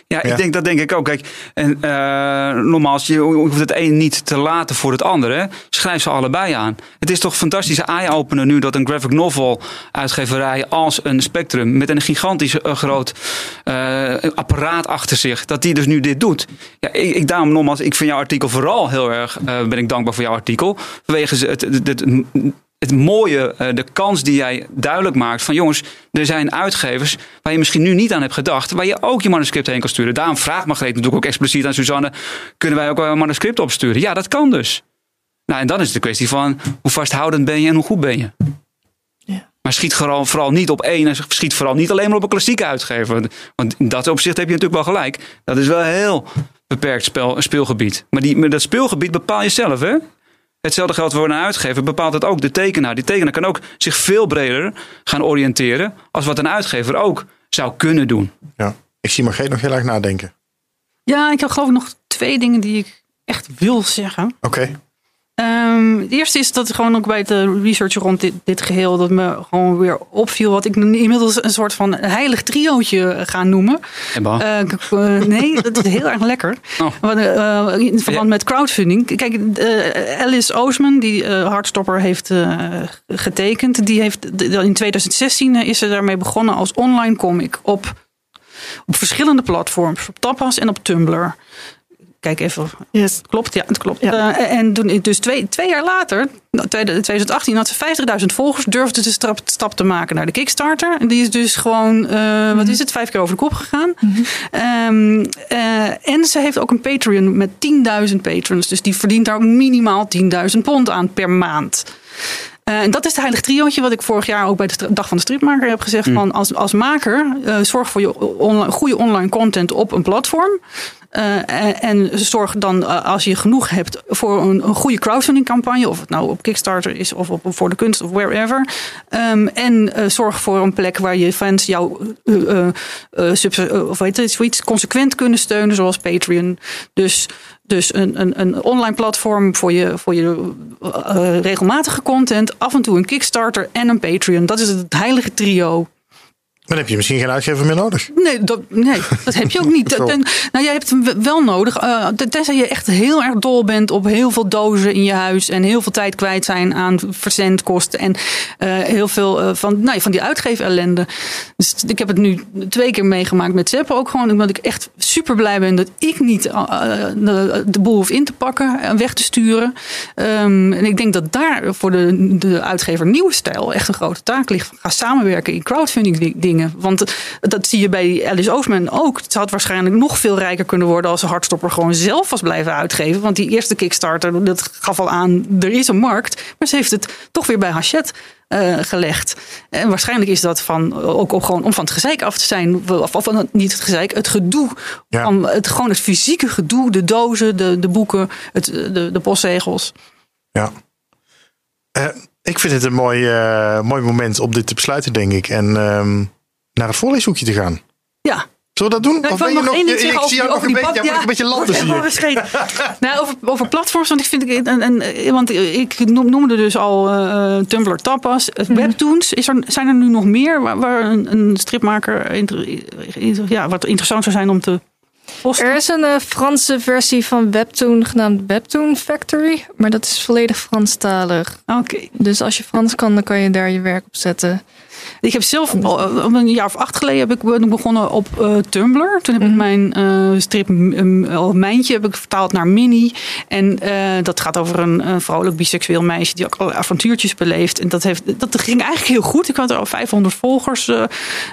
Ja, Ja. ik denk dat denk ik ook. Kijk, en eh nogmaals, je hoeft het een niet te laten voor het ander. Hè. Schrijf ze allebei aan. Het is toch een fantastische eye-opener nu dat een graphic novel uitgeverij als een Spectrum met een gigantisch eh, groot eh, apparaat achter zich, dat die dus nu dit doet. Ja, ik, ik daarom nogmaals, ik vind jouw artikel vooral heel erg, ben ik dankbaar voor jouw artikel. Vanwege het, het, het, het mooie, eh, de kans die jij duidelijk maakt van jongens, er zijn uitgevers waar je misschien nu niet aan hebt gedacht, waar je ook je manuscript heen kan sturen. Daarom vraagt Margreet natuurlijk ook expliciet aan Suzanne, kunnen wij ook wel een manuscript opsturen? Ja, dat kan dus. Nou, en dan is het de kwestie van hoe vasthoudend ben je en hoe goed ben je. Ja. Maar schiet vooral, vooral niet op één en schiet vooral niet alleen maar op een klassieke uitgever. Want in dat opzicht heb je natuurlijk wel gelijk. Dat is wel een heel beperkt spel, speelgebied. Maar, die, maar dat speelgebied bepaal je zelf, hè? Hetzelfde geldt voor een uitgever. Bepaalt het ook de tekenaar. Die tekenaar kan ook zich veel breder gaan oriënteren. als wat een uitgever ook zou kunnen doen. Ja. Ik zie Margreet nog heel erg nadenken. Ja, ik heb geloof ik nog twee dingen die ik echt wil zeggen. Oké. Ehm, het eerste is dat gewoon ook bij het eh, research rond dit, dit geheel, dat me gewoon weer opviel wat ik inmiddels een soort van heilig triootje ga noemen. Eh, eh, nee, dat is heel erg lekker. Oh. Eh, in verband met crowdfunding. Kijk, eh, Alice Oosman, die eh Hardstopper heeft eh, getekend, die heeft de- in 2016 is ze daarmee begonnen als online comic op, op verschillende platforms, op Tapas en op Tumblr. Kijk even, Yes. Klopt, ja, het klopt. Ja. Eh, en toen, dus twee, twee jaar later, nou, tweede- 2018, had ze 50.000 volgers, durfde de stap, stap te maken naar de Kickstarter. En die is dus gewoon, eh, wat is het, vijf keer over de kop gegaan. Ehm, eh, en ze heeft ook een Patreon met 10.000 patrons. Dus die verdient daar ook minimaal 10.000 pond aan per maand. Eh, en dat is het heilige triootje wat ik vorig jaar ook bij de Dag van de Stripmaker heb gezegd. Van als, als maker, eh, zorg voor je online, goede online content op een platform. Uh, en, en, zorg dan, uh, als je genoeg hebt, voor een, een, goede crowdfunding campagne. Of het nou op Kickstarter is of op, voor de kunst of wherever. Um, en uh, zorg voor een plek waar je fans jou of weet het, zoiets consequent kunnen steunen, zoals Patreon. Dus dus een, een, een online platform voor je, voor je uh, regelmatige content, af en toe een Kickstarter en een Patreon. Dat is het heilige trio. Dan heb je misschien geen uitgever meer nodig. Nee, dat, nee, dat heb je ook niet. Nou, jij hebt hem wel nodig. Uh, tenzij je echt heel erg dol bent op heel veel dozen in je huis. En heel veel tijd kwijt zijn aan verzendkosten. En uh, heel veel uh, van, nou, van die uitgeefellende. Dus ik heb het nu twee keer meegemaakt met Zepp. Ook gewoon omdat ik echt super blij ben dat ik niet de, de, boel hoef in te pakken en weg te sturen. Um, en ik denk dat daar voor de, de uitgever Nieuwe Stijl echt een grote taak ligt. Ga samenwerken in crowdfunding dingen. Want dat zie je bij Alice Oosman ook. Ze had waarschijnlijk nog veel rijker kunnen worden als ze Hardstopper gewoon zelf was blijven uitgeven. Want die eerste Kickstarter, dat gaf al aan, er is een markt. Maar ze heeft het toch weer bij Hachette uh, gelegd. En waarschijnlijk is dat van, ook, ook gewoon om van het gezeik af te zijn. Of, of niet het gezeik, het gedoe. Ja. Het, gewoon het fysieke gedoe, de dozen, de, de boeken, het, de, de postzegels. Ja. Uh, ik vind het een mooi, uh, mooi moment om dit te besluiten, denk ik. En um, naar het voorleeshoekje te gaan. Ja. Zullen we dat doen? Nou, of ben je nog nog, één ik zie jou over, over een die beetje, pad- een beetje landen zie ik. nou, over, over platforms, want ik vind ik, en, en, want ik noem- noemde dus al uh, Tumblr Tapas, uh, Webtoons. Is er, zijn er nu nog meer waar, waar een, een stripmaker inter- inter- ja, wat interessant zou zijn om te posten? Er is een eh, Franse versie van Webtoon genaamd Webtoon Factory, maar dat is volledig Franstalig. Oké. Dus als je Frans kan, dan kan je daar je werk op zetten. Ik heb zelf al een jaar of acht geleden heb ik begonnen op eh, Tumblr. Toen heb ik mijn eh, strip um, Mijntje heb ik vertaald naar Mini. En eh, dat gaat over een, een vrolijk biseksueel meisje die ook allerlei avontuurtjes beleeft. En dat, heeft, dat ging eigenlijk heel goed. Ik had er al 500 volgers eh,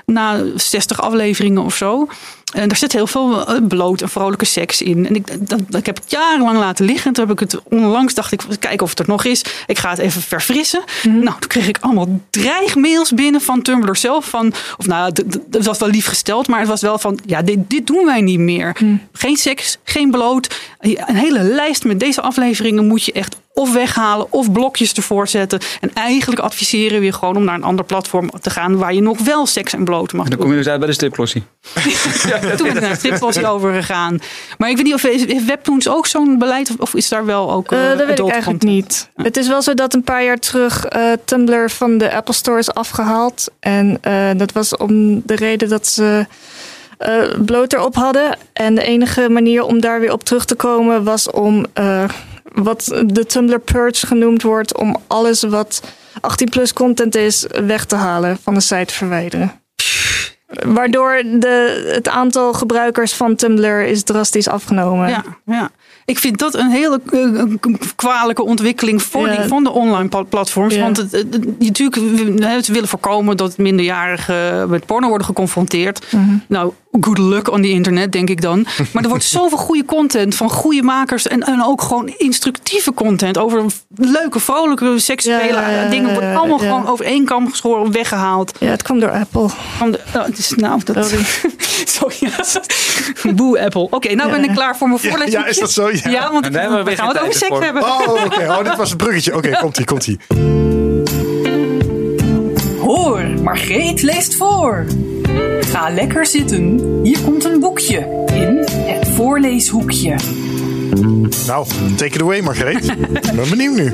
na 60 afleveringen of zo. En daar zit heel veel eh, bloot en vrolijke seks in. En ik, dat, ik heb het jarenlang laten liggen. Toen heb ik het onlangs dacht ik, kijken of het er nog is. Ik ga het even verfrissen. Nou, toen kreeg ik allemaal dreigmails binnen van Tumblr zelf. Van, of nou, dat was wel lief gesteld, maar het was wel van, ja, dit, dit doen wij niet meer. Geen seks, geen bloot. Een hele lijst met deze afleveringen moet je echt of weghalen of blokjes ervoor zetten. En eigenlijk adviseren we je gewoon om naar een ander platform te gaan waar je nog wel seks en bloot mag En dan doen. kom je dus uit bij de striplossie. Toen ben ik naar Striplossy overgegaan. Maar ik weet niet of heeft Webtoons ook zo'n beleid of- of is daar wel ook Eh, eh, dat weet ik eigenlijk content? niet. Het is wel zo dat een paar jaar terug eh, Tumblr van de Apple Store is afgehaald. En eh, dat was om de reden dat ze eh bloot erop hadden. En de enige manier om daar weer op terug te komen was om eh, wat de Tumblr Purge genoemd wordt. Om alles wat 18 plus content is weg te halen, van de site verwijderen. Waardoor de, het aantal gebruikers van Tumblr is drastisch afgenomen. Ja, ja. Ik vind dat een hele eh, kwalijke ontwikkeling voor Ja. die, van de online pla- platforms. Ja. Want het, het- natuurlijk, ze willen voorkomen dat minderjarigen met porno worden geconfronteerd. Mhm. Nou, good luck on the internet, denk ik dan. Maar er wordt zoveel goede content van goede makers. En, en ook gewoon instructieve content over leuke, vrolijke, seksuele Ja, ja, ja, dingen. Wordt allemaal ja. gewoon over één kam geschoren, weggehaald. Ja, het kwam door Apple. Van de, oh, het is nou, dat, Sorry. sorry. Boe, Apple. Oké, nou ben ik klaar voor mijn Ja, voorlezing. ja, is dat zo? Ja. Ja, want we gaan het over seks voor. hebben. Oh, oké. Oh, dit was het bruggetje. Oké, komt-ie, komt-ie. Hoor, Margreet leest voor. Ga lekker zitten. Hier komt een boekje in het voorleeshoekje. Nou, take it away, Margreet. Ik ben benieuwd nu.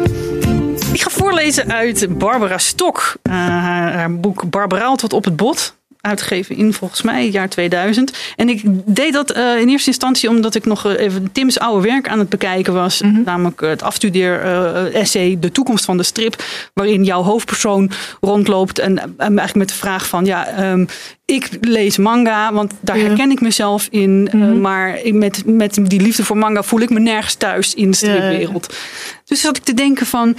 Ik ga voorlezen uit Barbara Stok. Eh, haar, boek Barbaraal tot op het bot. Uitgegeven in volgens mij jaar 2000. En ik deed dat eh, in eerste instantie omdat ik nog eh, even Tim's oude werk aan het bekijken was. Namelijk het afstudeer-essay De toekomst van de strip. Waarin jouw hoofdpersoon rondloopt. En, en eigenlijk met de vraag van ja, ehm, ik lees manga, want daar Ja. herken ik mezelf in. eh, maar ik- met, met die liefde voor manga voel ik me nergens thuis in de stripwereld. Dus zat ik te denken van.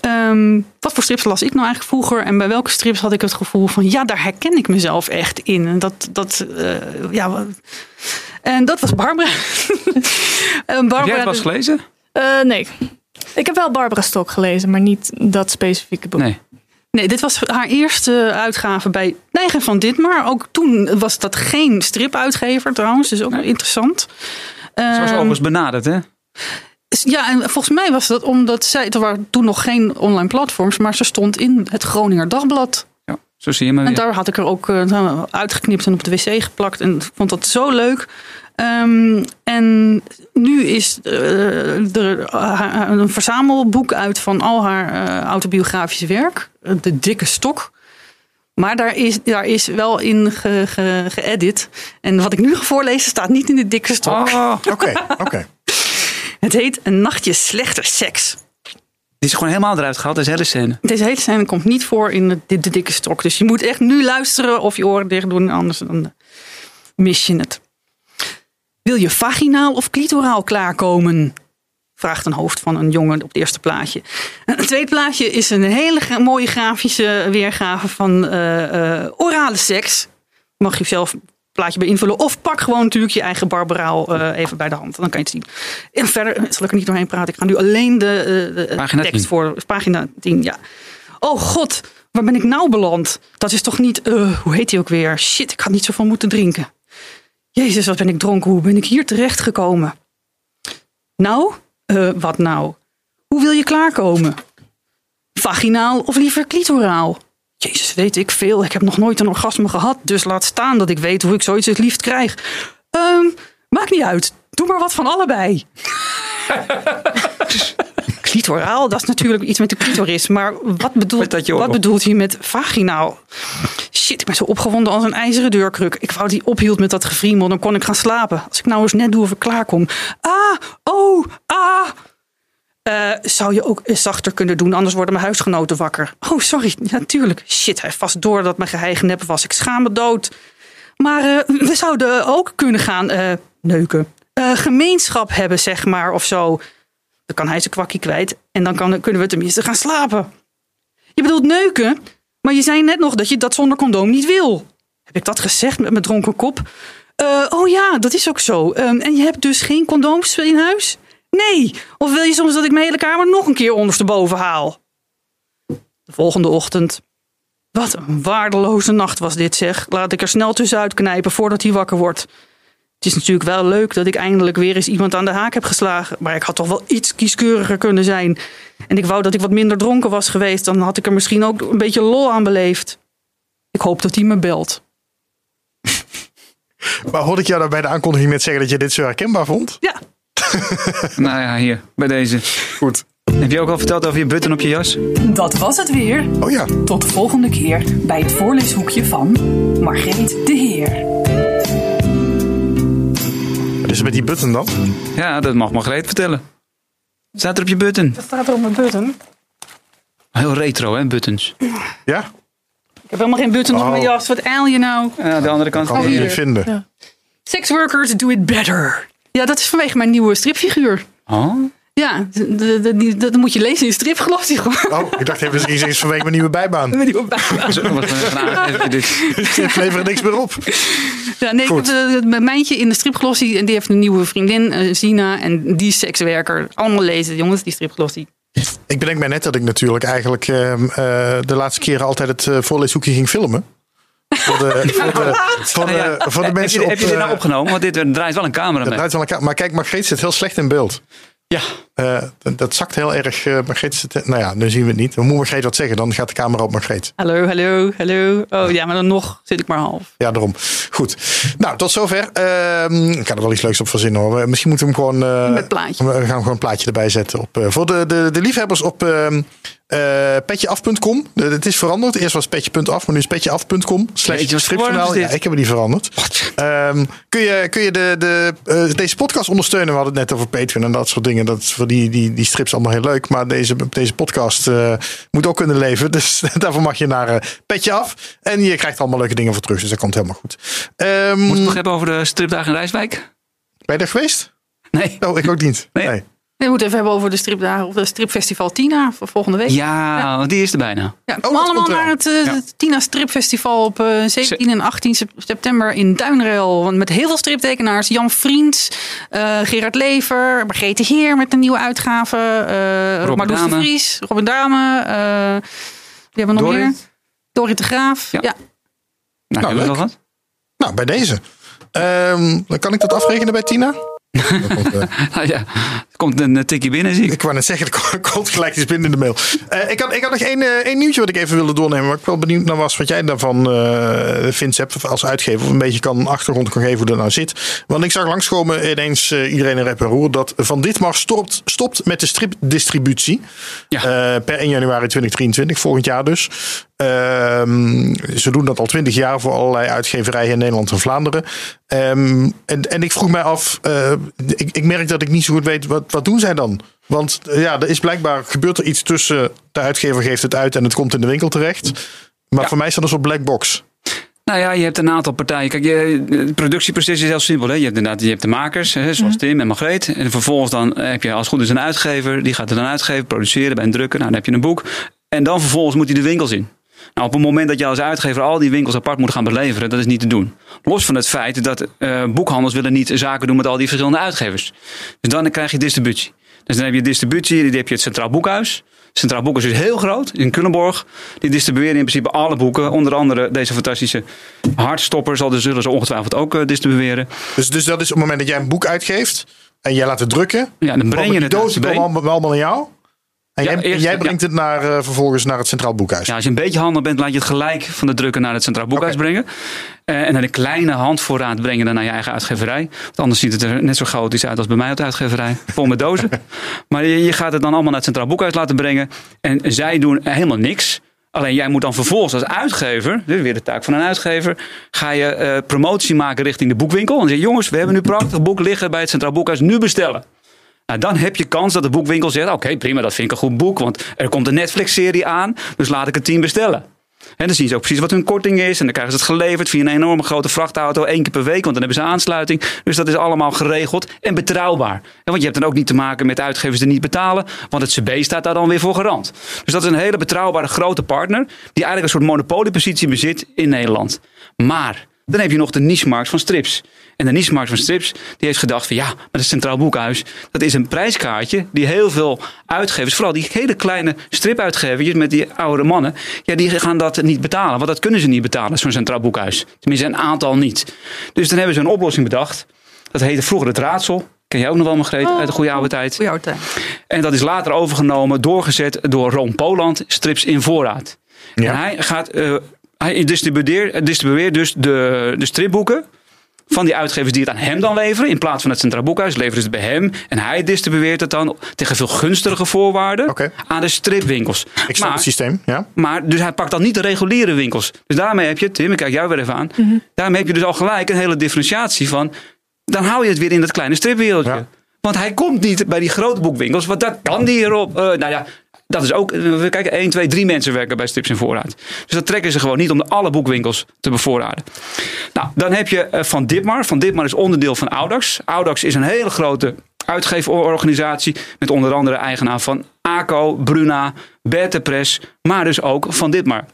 ehm, wat voor strips las ik nou eigenlijk vroeger? En bij welke strips had ik het gevoel van... ja, daar herken ik mezelf echt in. En dat, dat, eh, ja, en dat was Barbara. En Heb Barbara jij het wel eens gelezen? Eh, nee. Ik heb wel Barbara Stok gelezen, maar niet dat specifieke boek. Nee. Nee, dit was haar eerste uitgave bij Neigen van Ditmar. Ook toen was dat geen stripuitgever trouwens, dus ook wel interessant. Zo was Ehm, overigens benaderd, hè? ja, en volgens mij was dat omdat zij, er waren toen nog geen online platforms, maar ze stond in het Groninger Dagblad. Ja, zo zie je maar En daar had ik er ook eh, uitgeknipt en op de wc geplakt. En vond dat zo leuk. Ehm, en nu is eh, er eh, een verzamelboek uit van al haar eh, autobiografische werk. De Dikke Stok. Maar daar is, daar is wel in ge, ge- geëdit. En wat ik nu ga voorlezen staat niet in de Dikke Stok. Oh, Oké, oké. Het heet Een nachtje slechte seks. die is gewoon helemaal eruit gehaald, deze hele scène. Deze hele scène komt niet voor in de, de, de dikke stok. Dus je moet echt nu luisteren of je oren dicht doen. Anders dan mis je het. Wil je vaginaal of clitoraal klaarkomen? Vraagt een hoofd van een jongen op het eerste plaatje. Het tweede plaatje is een hele mooie grafische weergave van eh, eh, orale seks. Mag je zelf een plaatje bij invullen. Of pak gewoon natuurlijk je eigen barbaraal eh, even bij de hand. Dan kan je het zien. En verder zal ik er niet doorheen praten. Ik ga nu alleen de, de Pagina tekst 10. voor. Pagina 10, ja. Oh god, waar ben ik nou beland? Dat is toch niet, hoe heet die ook weer? Shit, ik had niet zoveel moeten drinken. Jezus, wat ben ik dronken. Hoe ben ik hier terecht gekomen? Nou, eh, wat nou? Hoe wil je klaarkomen? Vaginaal of liever clitoraal? Jezus, weet ik veel. Ik heb nog nooit een orgasme gehad. Dus laat staan dat ik weet hoe ik zoiets het liefst krijg. Ehm, maakt niet uit. Doe maar wat van allebei. Clitoraal, dat is natuurlijk iets met de clitoris. Maar wat bedoelt, wat bedoelt hij met vaginaal? Shit, ik ben zo opgewonden als een ijzeren deurkruk. Ik wou die ophield met dat gefriemel, dan kon ik gaan slapen. Als ik nou eens net doe of ik klaar kom. Ah, oh, ah. Eh, zou je ook zachter kunnen doen, anders worden mijn huisgenoten wakker. Oh, sorry, natuurlijk. Shit, hij vast door dat mijn geheim nep was. Ik schaam me dood. Maar eh, we zouden ook kunnen gaan eh, neuken. Gemeenschap hebben, zeg maar, of zo. Dan kan hij zijn kwakkie kwijt. En dan kan, kunnen we tenminste gaan slapen. Je bedoelt neuken, maar je zei net nog dat je dat zonder condoom niet wil. Heb ik dat gezegd met mijn dronken kop? Eh, oh ja, dat is ook zo. Ehm, en je hebt dus geen condooms in huis? Nee. Of wil je soms dat ik mijn hele kamer nog een keer ondersteboven haal? De volgende ochtend. Wat een waardeloze nacht was dit zeg. Laat ik er snel tussenuit knijpen voordat hij wakker wordt. Het is natuurlijk wel leuk dat ik eindelijk weer eens iemand aan de haak heb geslagen. Maar ik had toch wel iets kieskeuriger kunnen zijn. En ik wou dat ik wat minder dronken was geweest. Dan had ik er misschien ook een beetje lol aan beleefd. Ik hoop dat hij me belt. Maar hoorde ik jou daar bij de aankondiging net zeggen dat je dit zo herkenbaar vond? Ja, Nou ja, hier, bij deze. Goed. Heb je ook al verteld over je button op je jas? Dat was het weer. Oh ja. Tot de volgende keer bij het voorleeshoekje van Margreet de Heer. Wat is met die button dan? Ja, dat mag Margreet vertellen. Staat er op je button? dat staat er op mijn button. Heel retro, hè, buttons. Ja? Ik heb helemaal geen button op Oh. mijn jas. Wat eil je nou? Ja, de andere kant Kan van ik hier. niet vinden. Ja. Sex workers do it better. Ja, dat is vanwege mijn nieuwe stripfiguur. Oh, Ja, dat moet je lezen in stripgeloof. Oh, ik dacht even eens vanwege mijn nieuwe bijbaan. Met die bijbaan. zo wat een aangegeven dit. Het levert niks meer op. Ja, nee, ik heb eh, mijn meintje in de stripglossie en die heeft een nieuwe vriendin, eh, Zina, en die is sekswerker. Allemaal lezen, jongens, die stripglossie. Ik bedenk mij net dat ik natuurlijk eigenlijk ehm, eh, de laatste keren altijd het voorleeshoekje ging filmen. Voor de, voor de, voor de, ja, voor de heb mensen je, op... heb je dit nou opgenomen? Want dit er draait wel een camera mee. draait wel elkaar. Maar kijk, Margreet zit heel slecht in beeld. Ja, Eh, dat, zakt heel erg. eh Margreet zit, nou ja, nu zien we het niet. Dan moet Margreet wat zeggen. Dan gaat de camera op Margreet. Hallo, hallo, hallo. Oh ja, maar dan nog zit ik maar half. Ja, daarom. Goed. Nou, tot zover. Ehm, ik kan er wel iets leuks op verzinnen hoor. Misschien moeten we hem gewoon... eh, Met plaatje. We gaan gewoon een plaatje erbij zetten. Op, eh, voor de, de, de liefhebbers op ehm, eh, petjeaf.com. Het is veranderd. Eerst was petje.af, maar nu is petjeaf.com. Slash stripjournaal. is Ja, ik heb het niet veranderd. Ehm, kun je, kun je de, de, eh, deze podcast ondersteunen? We hadden het net over Patreon en dat soort dingen. Dat is voor die, die, die strips allemaal heel leuk. Maar deze, deze podcast eh, moet ook kunnen leven. Dus daarvoor mag je naar eh, Petje Af. En je krijgt allemaal leuke dingen voor terug. Dus dat komt helemaal goed. Moeten we het nog hebben over de stripdagen in Rijswijk? ben je daar geweest? Nee. Oh, ik ook niet. Nee. nee. We moeten even hebben over de stripdagen of de stripfestival Tina voor volgende week. Ja, die is er bijna. Ja, Oh, kom allemaal naar het, eh, Ja. het Tina Stripfestival op eh, 17 en 18 sep- september in Duinrel. Want Met heel veel striptekenaars. Jan Vriends, eh, Gerard Lever, Margrethe Heer met een nieuwe uitgave. eh Robin Marloes de. Vries, Robin Dame. eh wie hebben we nog meer? Dorrit de Graaf. Ja. Ja. Nou, hebben we nog wat? Nou, bij deze. Ehm, dan kan ik dat afrekenen bij Tina? Komt, Nou ja, er komt een eh, tikje binnen, zie ik. Ik wou net zeggen, er komt gelijk iets binnen in de mail. Eh, ik, had, ik had nog één, eh, één nieuwtje wat ik even wilde doornemen. Waar ik wel benieuwd naar was wat jij daarvan eh vindt, Sepp, als uitgever. Of een beetje kan achtergrond kan geven hoe dat nou zit. Want ik zag langskomen ineens iedereen in rep en roer. Dat Van Ditmar stopt, stopt met de stripdistributie. Ja. Per 1 januari 2023, volgend jaar dus. Ehm, ze doen dat al twintig jaar voor allerlei uitgeverijen in Nederland en Vlaanderen. Ehm, en, en ik vroeg mij af, eh, ik, ik merk dat ik niet zo goed weet, wat, wat doen zij dan? Want eh, ja, er is blijkbaar, gebeurt er iets tussen, de uitgever geeft het uit en het komt in de winkel terecht. Maar Ja. voor mij is dat een soort black box. Nou ja, je hebt een aantal partijen. Kijk, je, de productieproces is heel simpel. Hè? Je hebt inderdaad je hebt de makers, hè, zoals Tim en Margreet. En vervolgens dan heb je als het goed is een uitgever. Die gaat het dan uitgeven, produceren bij een drukker. Nou, dan heb je een boek. En dan vervolgens moet hij de winkels in. Nou, op het moment dat je als uitgever al die winkels apart moet gaan beleveren, dat is niet te doen. Los van het feit dat eh, boekhandels willen niet zaken doen met al die verschillende uitgevers. Dus dan krijg je distributie. Dus dan heb je distributie, dan heb je het Centraal Boekhuis. Centraal Boekhuis is heel groot, in Culemborg. Die distribueren in principe alle boeken. Onder andere deze fantastische hardstopper zal dus, zullen ze ongetwijfeld ook eh, distribueren. Dus, dus dat is op het moment dat jij een boek uitgeeft en jij laat het drukken. Ja, dan breng je het dozen komen allemaal, allemaal naar jou. En Ja, jij, eerst- jij ja. brengt het naar, eh, vervolgens naar het Centraal Boekhuis. Ja, als je een beetje handig bent, laat je het gelijk van de drukker naar het Centraal Boekhuis brengen. Eh, en dan een kleine handvoorraad brengen dan naar je eigen uitgeverij. Want anders ziet het er net zo chaotisch uit als bij mij op de uitgeverij. Vol met dozen. maar je, je gaat het dan allemaal naar het Centraal Boekhuis laten brengen. En zij doen helemaal niks. Alleen jij moet dan vervolgens als uitgever, dit is weer de taak van een uitgever, ga je eh, promotie maken richting de boekwinkel. En zeg je, jongens, we hebben nu prachtig boek liggen bij het Centraal Boekhuis, nu bestellen. Nou, dan heb je kans dat de boekwinkel zegt: Oké, prima, dat vind ik een goed boek. Want er komt een Netflix-serie aan, dus laat ik het team bestellen. En dan zien ze ook precies wat hun korting is. En dan krijgen ze het geleverd via een enorme grote vrachtauto. één keer per week, want dan hebben ze aansluiting. Dus dat is allemaal geregeld en betrouwbaar. En want je hebt dan ook niet te maken met uitgevers die niet betalen. Want het CB staat daar dan weer voor garant. Dus dat is een hele betrouwbare grote partner. Die eigenlijk een soort monopoliepositie bezit in Nederland. Maar dan heb je nog de niche-markt van strips. En de niche-markt van strips die heeft gedacht van ja, maar het Centraal Boekhuis, dat is een prijskaartje die heel veel uitgevers, vooral die hele kleine stripuitgevertjes met die oude mannen, ja, die gaan dat niet betalen. Want dat kunnen ze niet betalen, zo'n Centraal Boekhuis. Tenminste, een aantal niet. Dus dan hebben ze een oplossing bedacht. Dat heette vroeger het raadsel. Ken jij ook nog wel, Margreet, uit de goede oude tijd. Goeie oude tijd. En dat is later overgenomen, doorgezet door Ron Poland, strips in voorraad. Ja. En hij gaat, eh, hij distribueert, distribueert dus de, de stripboeken van die uitgevers die het aan hem dan leveren. In plaats van het Centraal Boekhuis leveren ze het bij hem. En hij distribueert het dan tegen veel gunstige voorwaarden aan de stripwinkels. Ik snap maar, het systeem. Ja. maar dus hij pakt dan niet de reguliere winkels. Dus daarmee heb je, Tim, ik kijk jou weer even aan. Daarmee heb je dus al gelijk een hele differentiatie van. Dan hou je het weer in dat kleine stripwereldje. Ja. Want hij komt niet bij die grote boekwinkels, want dat kan die erop. Eh, nou ja, dat is ook. We kijken, 1, 2, 3 mensen werken bij Strips in voorraad. Dus dat trekken ze gewoon niet om alle boekwinkels te bevoorraden. Nou, dan heb je eh, Van Ditmar. Van Ditmar is onderdeel van Audax. Audax is een hele grote uitgeverorganisatie. Met onder andere eigenaar van ACO, Bruna, Berte Press. Maar dus ook Van Ditmar.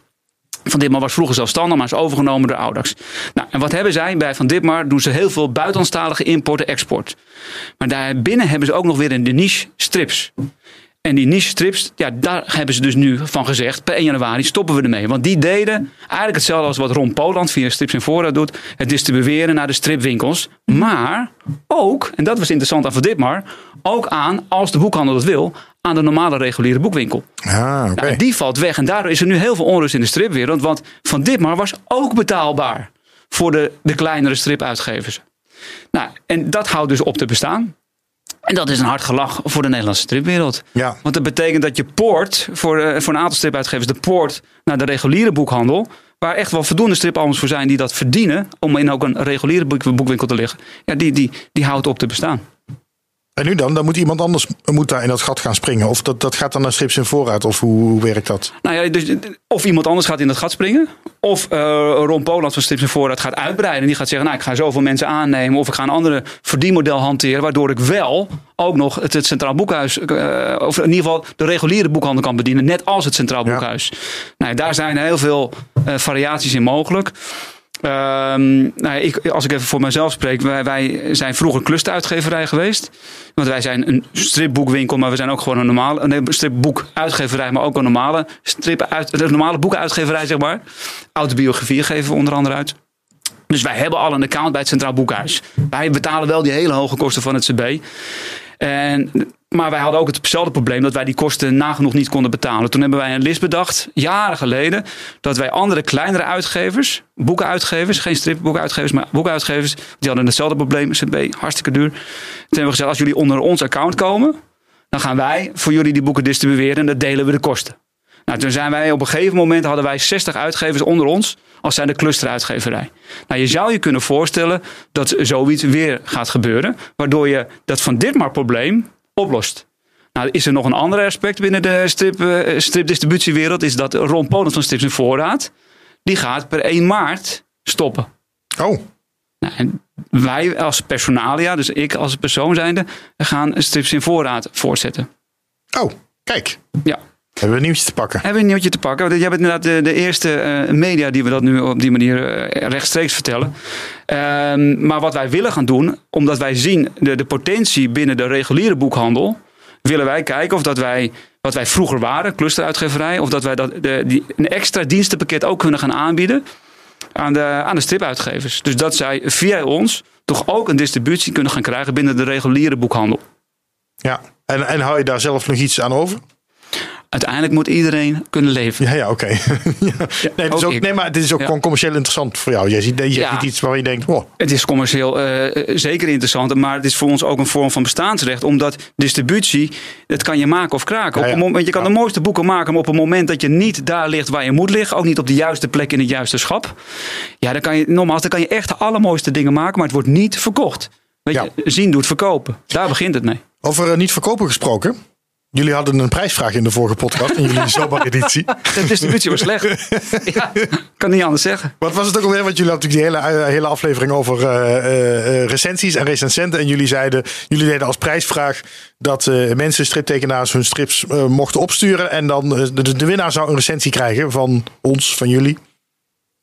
Van Ditmar was vroeger zelfstandig, maar is overgenomen door Audax. Nou, en wat hebben zij? Bij Van Ditmar doen ze heel veel buitenlandstalige import en export. Maar daarbinnen hebben ze ook nog weer een niche strips. En die niche strips, ja, daar hebben ze dus nu van gezegd, per 1 januari stoppen we ermee. Want die deden eigenlijk hetzelfde als wat Ron Poland via Strips in Voorraad doet. Het distribueren naar de stripwinkels. Maar ook, en dat was interessant aan Van Ditmar, ook aan, als de boekhandel dat wil, aan de normale reguliere boekwinkel. Ah. Nou, die valt weg. En daardoor is er nu heel veel onrust in de stripwereld. Want Van Ditmar was ook betaalbaar voor de, de kleinere stripuitgevers. Nou, en dat houdt dus op te bestaan. En dat is een hard gelach voor de Nederlandse stripwereld. Ja. Want dat betekent dat je poort voor, eh, voor een aantal stripuitgevers, de poort naar de reguliere boekhandel. Waar echt wel voldoende stripalbums voor zijn die dat verdienen. Om in ook een reguliere boek- boekwinkel te liggen. Ja, die, die, die houdt op te bestaan. En nu dan? Dan moet iemand anders moet daar in dat gat gaan springen. Of dat, dat gaat dan naar strips in voorraad. Of hoe, hoe werkt dat? Nou ja, dus, of iemand anders gaat in dat gat springen. Of eh Ron Poland van Strips en Voorraad gaat uitbreiden. Die gaat zeggen, nou ik ga zoveel mensen aannemen. Of ik ga een andere verdienmodel hanteren. Waardoor ik wel ook nog het, het Centraal Boekhuis. eh, of in ieder geval de reguliere boekhandel kan bedienen. Net als het Centraal Ja. Boekhuis. Nou, daar zijn heel veel eh, variaties in mogelijk. Ehm, nou ik, als ik even voor mezelf spreek, wij, zijn vroeger clusteruitgeverij geweest. Want wij zijn een stripboekwinkel, maar we zijn ook gewoon een normale nee, stripboekuitgeverij, maar ook een normale, strip uit, een normale boekenuitgeverij, zeg maar. Autobiografieën geven we onder andere uit. Dus wij hebben al een account bij het Centraal Boekhuis. Wij betalen wel die hele hoge kosten van het CB. En, maar wij hadden ook hetzelfde probleem dat wij die kosten nagenoeg niet konden betalen. Toen hebben wij een list bedacht, jaren geleden, dat wij andere kleinere uitgevers, boekenuitgevers, geen stripboekenuitgevers, maar boekenuitgevers, die hadden hetzelfde probleem, CB, hartstikke duur. Toen hebben we gezegd, als jullie onder ons account komen, dan gaan wij voor jullie die boeken distribueren en dan delen we de kosten. Nou, toen zijn wij op een gegeven moment hadden wij 60 uitgevers onder ons als zijn de clusteruitgeverij. Nou, je zou je kunnen voorstellen dat zoiets weer gaat gebeuren, waardoor je dat van dit maar probleem oplost. Nou, is er nog een ander aspect binnen de strip, uh, stripdistributiewereld, is dat Ron Polens van Strips in Voorraad, die gaat per 1 maart stoppen. Oh, Nou, en wij als personalia, dus ik als persoon zijnde, gaan Strips in Voorraad voortzetten. oh, kijk. Ja. Hebben we een nieuwtje te pakken. Hebben we een nieuwtje te pakken? Want jij bent inderdaad de, de eerste eh, media die we dat nu op die manier eh, rechtstreeks vertellen. Ehm, maar wat wij willen gaan doen, omdat wij zien de, de potentie binnen de reguliere boekhandel, willen wij kijken of dat wij, wat wij vroeger waren, clusteruitgeverij, of dat wij dat, de, die, een extra dienstenpakket ook kunnen gaan aanbieden aan de, aan de stripuitgevers. Dus dat zij via ons toch ook een distributie kunnen gaan krijgen binnen de reguliere boekhandel. Ja. En, en hou je daar zelf nog iets aan over? Uiteindelijk moet iedereen kunnen leven. Ja, ja, oké. ja. Nee, dus ook ook, ik. nee, maar het is ook gewoon commercieel interessant voor jou. Je ziet, je ziet iets waar je denkt, Het is commercieel eh, zeker interessant, maar het is voor ons ook een vorm van bestaansrecht. Omdat distributie, dat kan je maken of kraken. Op een moment, je kan de mooiste boeken maken, maar op het moment dat je niet daar ligt waar je moet liggen, ook niet op de juiste plek in het juiste schap. Ja, dan kan je, nogmaals, dan kan je echt de allermooiste dingen maken, maar het wordt niet verkocht. Weet Ja. je, zien doet verkopen. Daar begint het mee. over eh, niet verkopen gesproken. Jullie hadden een prijsvraag in de vorige podcast, in jullie zomereditie. De distributie was slecht. ja, kan niet anders zeggen. Wat was het ook alweer? Want jullie hadden natuurlijk die hele, eh, hele aflevering over eh, recensies en recensenten. En jullie zeiden, jullie deden als prijsvraag dat mensen, striptekenaars, hun strips mochten opsturen. En dan de, de winnaar zou een recensie krijgen van ons, van jullie.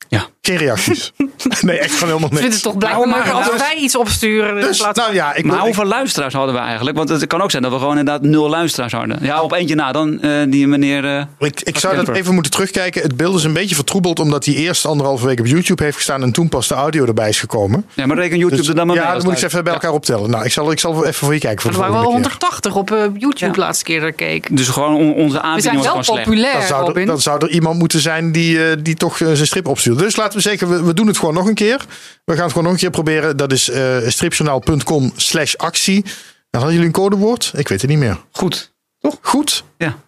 Ja. Geen reacties. nee, echt gewoon helemaal Ik vind niks. het toch blijkbaar maar- als wij iets opsturen. Dus, plaats nou ja, ik Maar wil- hoeveel luisteraars hadden we eigenlijk? Want het kan ook zijn dat we gewoon inderdaad nul luisteraars hadden. Ja, op eentje na dan, eh, die meneer... eh, Ik, ik zou dat even moeten terugkijken. Het beeld is een beetje vertroebeld omdat hij eerst anderhalve week op YouTube heeft gestaan en toen pas de audio erbij is gekomen. ja, maar reken YouTube Dus- er dan maar ja, als moet ik even bij elkaar optellen. Nou, ik zal, ik zal even voor je kijken voor Er de waren wel volgende keer. 180 op eh, YouTube Ja. de laatste keer dat ik keek. Dus gewoon on- onze We aanbieding zijn was wel gewoon slecht. populair, Dan zou, er, dan zou er iemand moeten zijn die, eh, die toch zijn strip opstuurt. Dus laten we zeggen, we, we doen het gewoon nog een keer. We gaan het gewoon nog een keer proberen. Dat is eh stripjournaal.com slash actie. Dan hadden jullie een codewoord? Ik weet het niet meer. Goed. Goed. Ja.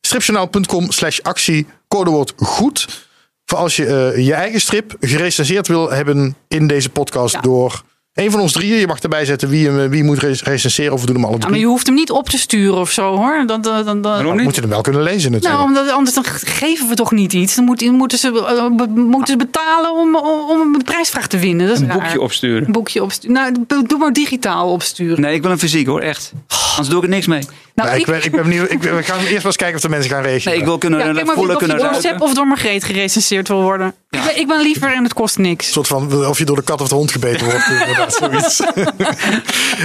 stripjournaal.com slash actie. Codewoord goed. Voor als je eh, je eigen strip gerecenseerd wil hebben in deze podcast Ja. door een van ons drieën. Je mag erbij zetten wie, hem, eh, wie moet re- recenseren of we doen hem alle Ja, drie. maar je hoeft hem niet op te sturen of zo hoor. Dan, dan, dan, niet? moeten hem wel kunnen lezen natuurlijk. nou, omdat anders dan geven we toch niet iets. Dan moet- moeten ze, eh, be- moeten ze betalen om, om, een prijsvraag te winnen. Dat is Een raar. boekje opsturen. Een boekje opsturen. Nou, doe maar digitaal opsturen. Nee, ik wil een fysiek hoor, echt. Anders doe ik er niks mee. Nou, ik, ben, ik ben benieuwd. Ik, we gaan eerst maar eens kijken of de mensen gaan reageren. Nee, ik wil kunnen Ja, kijk maar voelen, of je kunnen door. Sepp of door Margreet gerecenseerd wil worden. Ik, ben, ik ben liever en het kost niks. Een soort van of je door de kat of de hond gebeten wordt.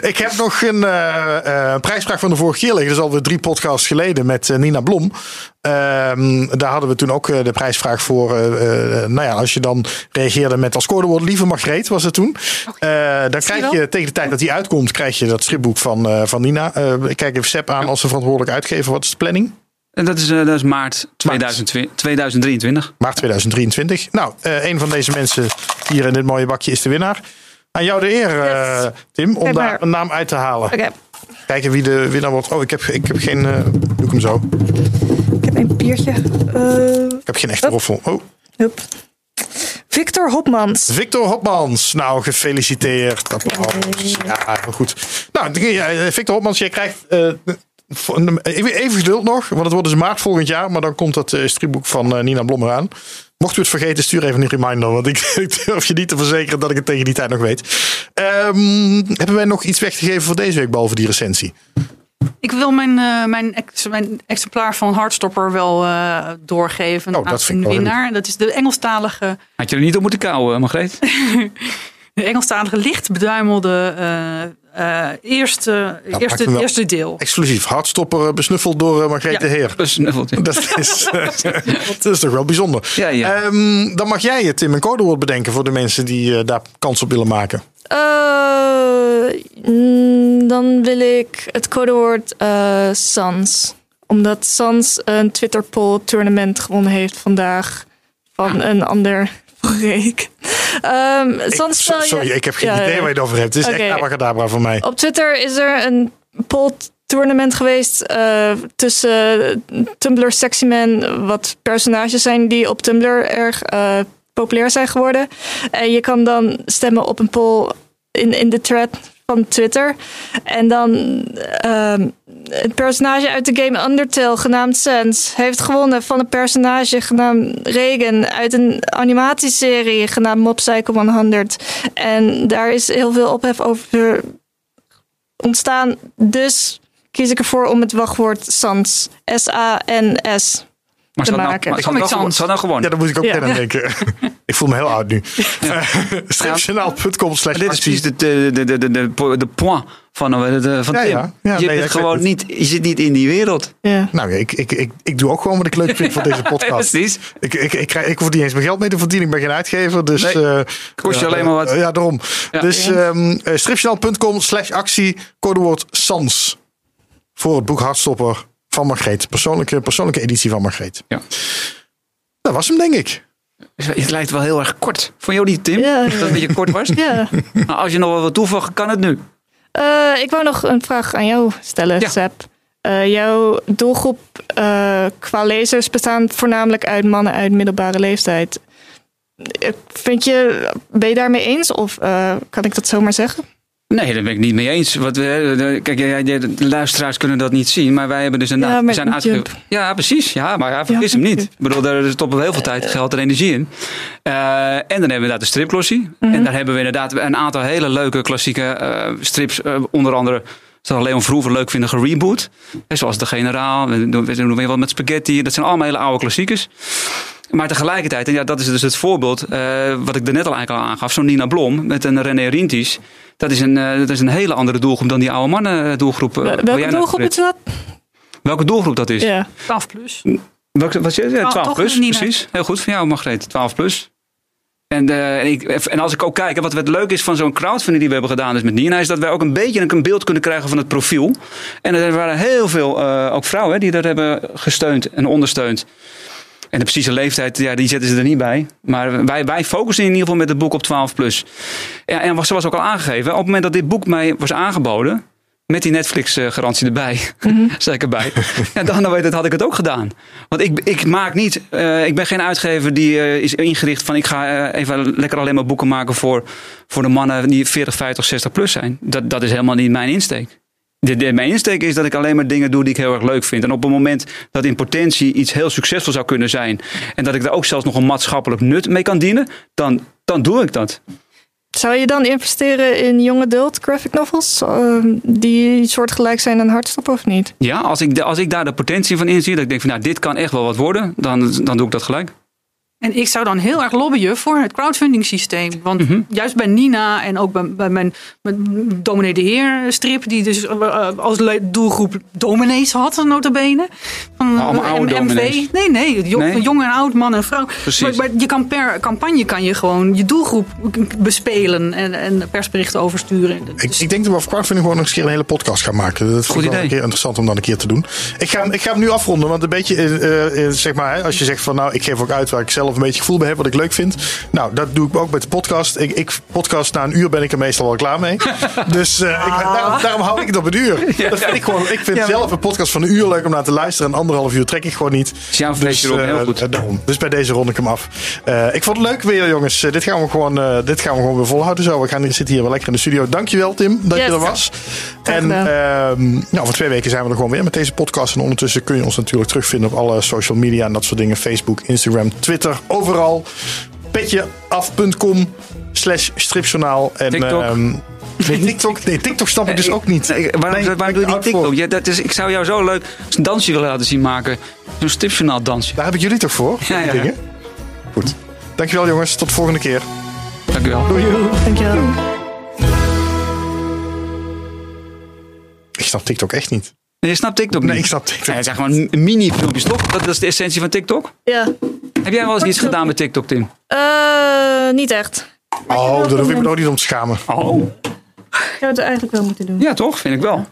ik heb nog een eh, eh, prijsvraag van de vorige keer liggen. Dat is alweer drie podcasts geleden met eh, Nina Blom. Ehm, daar hadden we toen ook eh, de prijsvraag voor. eh, eh, nou ja, als je dan reageerde met als codewoord Lieve Margreet was het toen. Eh, dan krijg je tegen de tijd dat die uitkomt, krijg je dat stripboek van, eh, van Nina. Eh, ik kijk even Sepp aan als ze verantwoordelijk uitgeven. Wat is de planning? En dat is, eh, dat is maart 2020 2023. Maart 2023. Nou, eh, een van deze mensen hier in dit mooie bakje is de winnaar. Aan jou de eer, eh, Tim, om daar een naam uit te halen. Oké, Kijken wie de winnaar wordt. Oh, ik heb, ik heb geen. doe ik hem zo. Ik heb een biertje. Eh, Ik heb geen echte roffel. Oh. Victor Hopmans. Victor Hopmans. Nou, gefeliciteerd. Applaus. Ja, heel goed. Nou, ja, Victor Hopmans, jij krijgt. eh, even, geduld nog, want het wordt dus maart volgend jaar. Maar dan komt dat eh, stripboek van eh, Nina Blom eraan. Mocht u het vergeten, stuur even een reminder. Want ik, ik durf je niet te verzekeren dat ik het tegen die tijd nog weet. Ehm, hebben wij nog iets weggegeven voor deze week, behalve die recensie? Ik wil mijn, eh, mijn, ex- mijn exemplaar van Hardstopper wel eh, doorgeven Oh, dat aan vind ik een winnaar. Dat is de Engelstalige, Had je er niet op moeten kouwen, Margreet? de Engelstalige licht beduimelde eh, eh, eerste, maakt eerste, eerste deel. Exclusief. Hartstopper eh, besnuffeld door uh, Margreet Ja. de Heer. Besnuffeld, ja. Dat is, dat is toch wel bijzonder. Ja, ja. Ehm, dan mag jij, Tim, een codewoord bedenken voor de mensen die eh, daar kans op willen maken. Eh, mm, dan wil ik het codewoord eh Sans. Omdat Sans een Twitter poll tournament gewonnen heeft vandaag. Van een ander week. Ehm Ik, Sans sorry, ik heb geen Ja, idee waar je het over hebt. Het is Oké. echt abracadabra voor mij. Op Twitter is er een poll tournament geweest eh, tussen Tumblr Sexy Man, wat personages zijn die op Tumblr erg populair zijn geworden. En je kan dan stemmen op een poll in, in de thread van Twitter. En dan ehm een personage uit de game Undertale genaamd Sans heeft gewonnen van een personage genaamd Regan uit een animatieserie genaamd Mob Psycho 100. En daar is heel veel ophef over ontstaan. Dus kies ik ervoor om het wachtwoord Sans, S-A-N-S, Maar te nou, maken. had nou gewonnen. Ja, daar moet ik ook Ja. aan denken. ik voel me heel oud nu. Stripjournaal.com slash Dit is precies de, de, de, de, de, de, point van, eh, de, van Ja, Tim. ja. Ja, je, nee, bent ik gewoon niet, je zit niet in die wereld. Ja. Nou, ik, ik, ik, ik doe ook gewoon wat ik leuk vind van deze podcast. Precies. Ik, ik, ik, krijg, ik hoef niet eens mijn geld mee te verdienen. Ik ben geen uitgever. Dus, Nee, eh, kost je ja, alleen maar wat. eh, ja, daarom. Ja. Dus stripjournaal.com slash actie, codewoord SANS. Voor het boek Hartstopper van Margreet. Persoonlijke, persoonlijke editie van Margreet. Ja. Dat was hem, denk ik. Het lijkt wel heel erg kort. Vond je ook niet, Tim? Ja. Dat het een beetje kort was? ja. Nou, als je nog wel wat toevoegen, kan het nu. Eh, ik wou nog een vraag aan jou stellen, Ja. Seb. Eh, jouw doelgroep eh, qua lezers bestaat voornamelijk uit mannen uit middelbare leeftijd. Vind je, ben je daarmee eens of eh, kan ik dat zomaar zeggen? Nee, daar ben ik niet mee eens. Wat we, de- kijk, de luisteraars kunnen dat niet zien, maar wij hebben dus een. Ja, we zijn. Ja, precies. Ja, maar ja, vergis Ja, hem niet. Ik bedoel, daar stoppen we heel veel tijd, geld en energie in. Eh, en dan hebben we inderdaad de stripglossie. Mhm. En daar hebben we inderdaad een aantal hele leuke klassieke eh, strips. eh, onder andere zal Leon Vroever leuk vinden gereboot. Zoals De Generaal. We doen weer wat met Spaghetti. Dat zijn allemaal hele oude klassiekers. Maar tegelijkertijd, en ja, dat is dus het voorbeeld eh, wat ik er net al eigenlijk al aangaf. Zo'n Nina Blom met een René Rinties. Dat is een, eh, dat is een hele andere doelgroep dan die oude mannen doelgroep. eh, jij Welke doelgroep is dat? Welke doelgroep dat is? Ja. 12 plus. Welke, wat je? Oh, 12 toch plus, precies. Heel goed van jou, Margreet. 12 plus. En, eh, en, ik, en als ik ook kijk, wat het leuk is van zo'n crowdfunding die we hebben gedaan is met Nina, is dat wij ook een beetje een beeld kunnen krijgen van het profiel. En er waren heel veel, eh, ook vrouwen, hè, die dat hebben gesteund en ondersteund. En de precieze leeftijd, ja, die zetten ze er niet bij. Maar wij, wij focussen in ieder geval met het boek op 12 plus. Ja, en zoals ook al aangegeven, op het moment dat dit boek mij was aangeboden, met die Netflix-garantie erbij, zei ik erbij. ja, dan dan weet het, had ik het ook gedaan. Want ik, ik maak niet, eh, ik ben geen uitgever die eh, is ingericht van ik ga eh, even lekker alleen maar boeken maken voor, voor de mannen die 40, 50, 60 plus zijn. Dat, dat is helemaal niet mijn insteek. De, de, mijn insteek is dat ik alleen maar dingen doe die ik heel erg leuk vind. En op het moment dat in potentie iets heel succesvol zou kunnen zijn. En dat ik er ook zelfs nog een maatschappelijk nut mee kan dienen. Dan, dan doe ik dat. Zou je dan investeren in young adult graphic novels? eh, die soortgelijk zijn aan Hartstopper of niet? Ja, als ik, als ik daar de potentie van inzie. Dat ik denk van nou dit kan echt wel wat worden. Dan, dan doe ik dat gelijk. En ik zou dan heel erg lobbyen voor het crowdfunding systeem. Want Mhm. juist bij Nina en ook bij, bij mijn, mijn Dominee de Heer strip... die dus eh, als doelgroep dominees had, notabene. Van, Maar allemaal oude MV. dominees. Nee, nee, jong, Nee? jong en oud, man en vrouw. Precies. Maar, maar je kan per campagne kan je gewoon je doelgroep bespelen... en, en persberichten oversturen. Ik, Dus- ik denk dat we over crowdfunding gewoon nog eens een keer een hele podcast gaan maken. Dat vind Goed ik wel een keer interessant om dan een keer te doen. Ik ga, hem- ik ga hem nu afronden, want een beetje, eh, eh, zeg maar, hè, als je zegt van nou, ik geef ook uit waar ik zelf een beetje gevoel bij heb, wat ik leuk vind. Nou, dat doe ik ook met de podcast. Ik, ik podcast na een uur ben ik er meestal wel klaar mee. dus eh, ik, daarom, daarom hou ik het op een uur. Dat vind ik gewoon, ik vind zelf een podcast van een uur leuk om naar te luisteren. En anderhalf uur trek ik gewoon niet. Erop, eh, heel goed. eh, daarom. Dus bij deze rond ik hem af. Eh, ik vond het leuk weer, jongens. Dit, gaan we gewoon, eh, dit gaan we gewoon weer volhouden zo. We gaan, zitten hier wel lekker in de studio. Dankjewel, Tim, dat Yes. je er was. En ehm, nou, voor twee weken zijn we er gewoon weer met deze podcast. En ondertussen kun je ons natuurlijk terugvinden op alle social media en dat soort dingen. Facebook, Instagram, Twitter, overal. Petjeaf.com slash stripjournaal. En, TikTok. ehm, nee, TikTok, nee, TikTok snap ik dus ook niet. Nee, waarom Nee, waarom doe je. TikTok? Ja, dat is, ik zou jou zo leuk een dansje willen laten zien maken. Zo'n stripjournaal dansje. Daar heb ik jullie toch voor? Ja, ja. Dingen. Goed. Dankjewel jongens. Tot de volgende keer. Dank u wel. Doei. Dankjewel. snap TikTok echt niet. Nee, je snapt TikTok niet. Nee, ik snap TikTok. Nee, het zijn gewoon mini-filmpjes, toch? Dat is de essentie van TikTok. Ja. Heb jij wel eens iets gedaan met TikTok, Tim? Eh, niet echt. Oh, daar hoef ik me ook niet om te schamen. Oh, Ik zou het eigenlijk wel moeten doen. ja toch? Vind ik wel.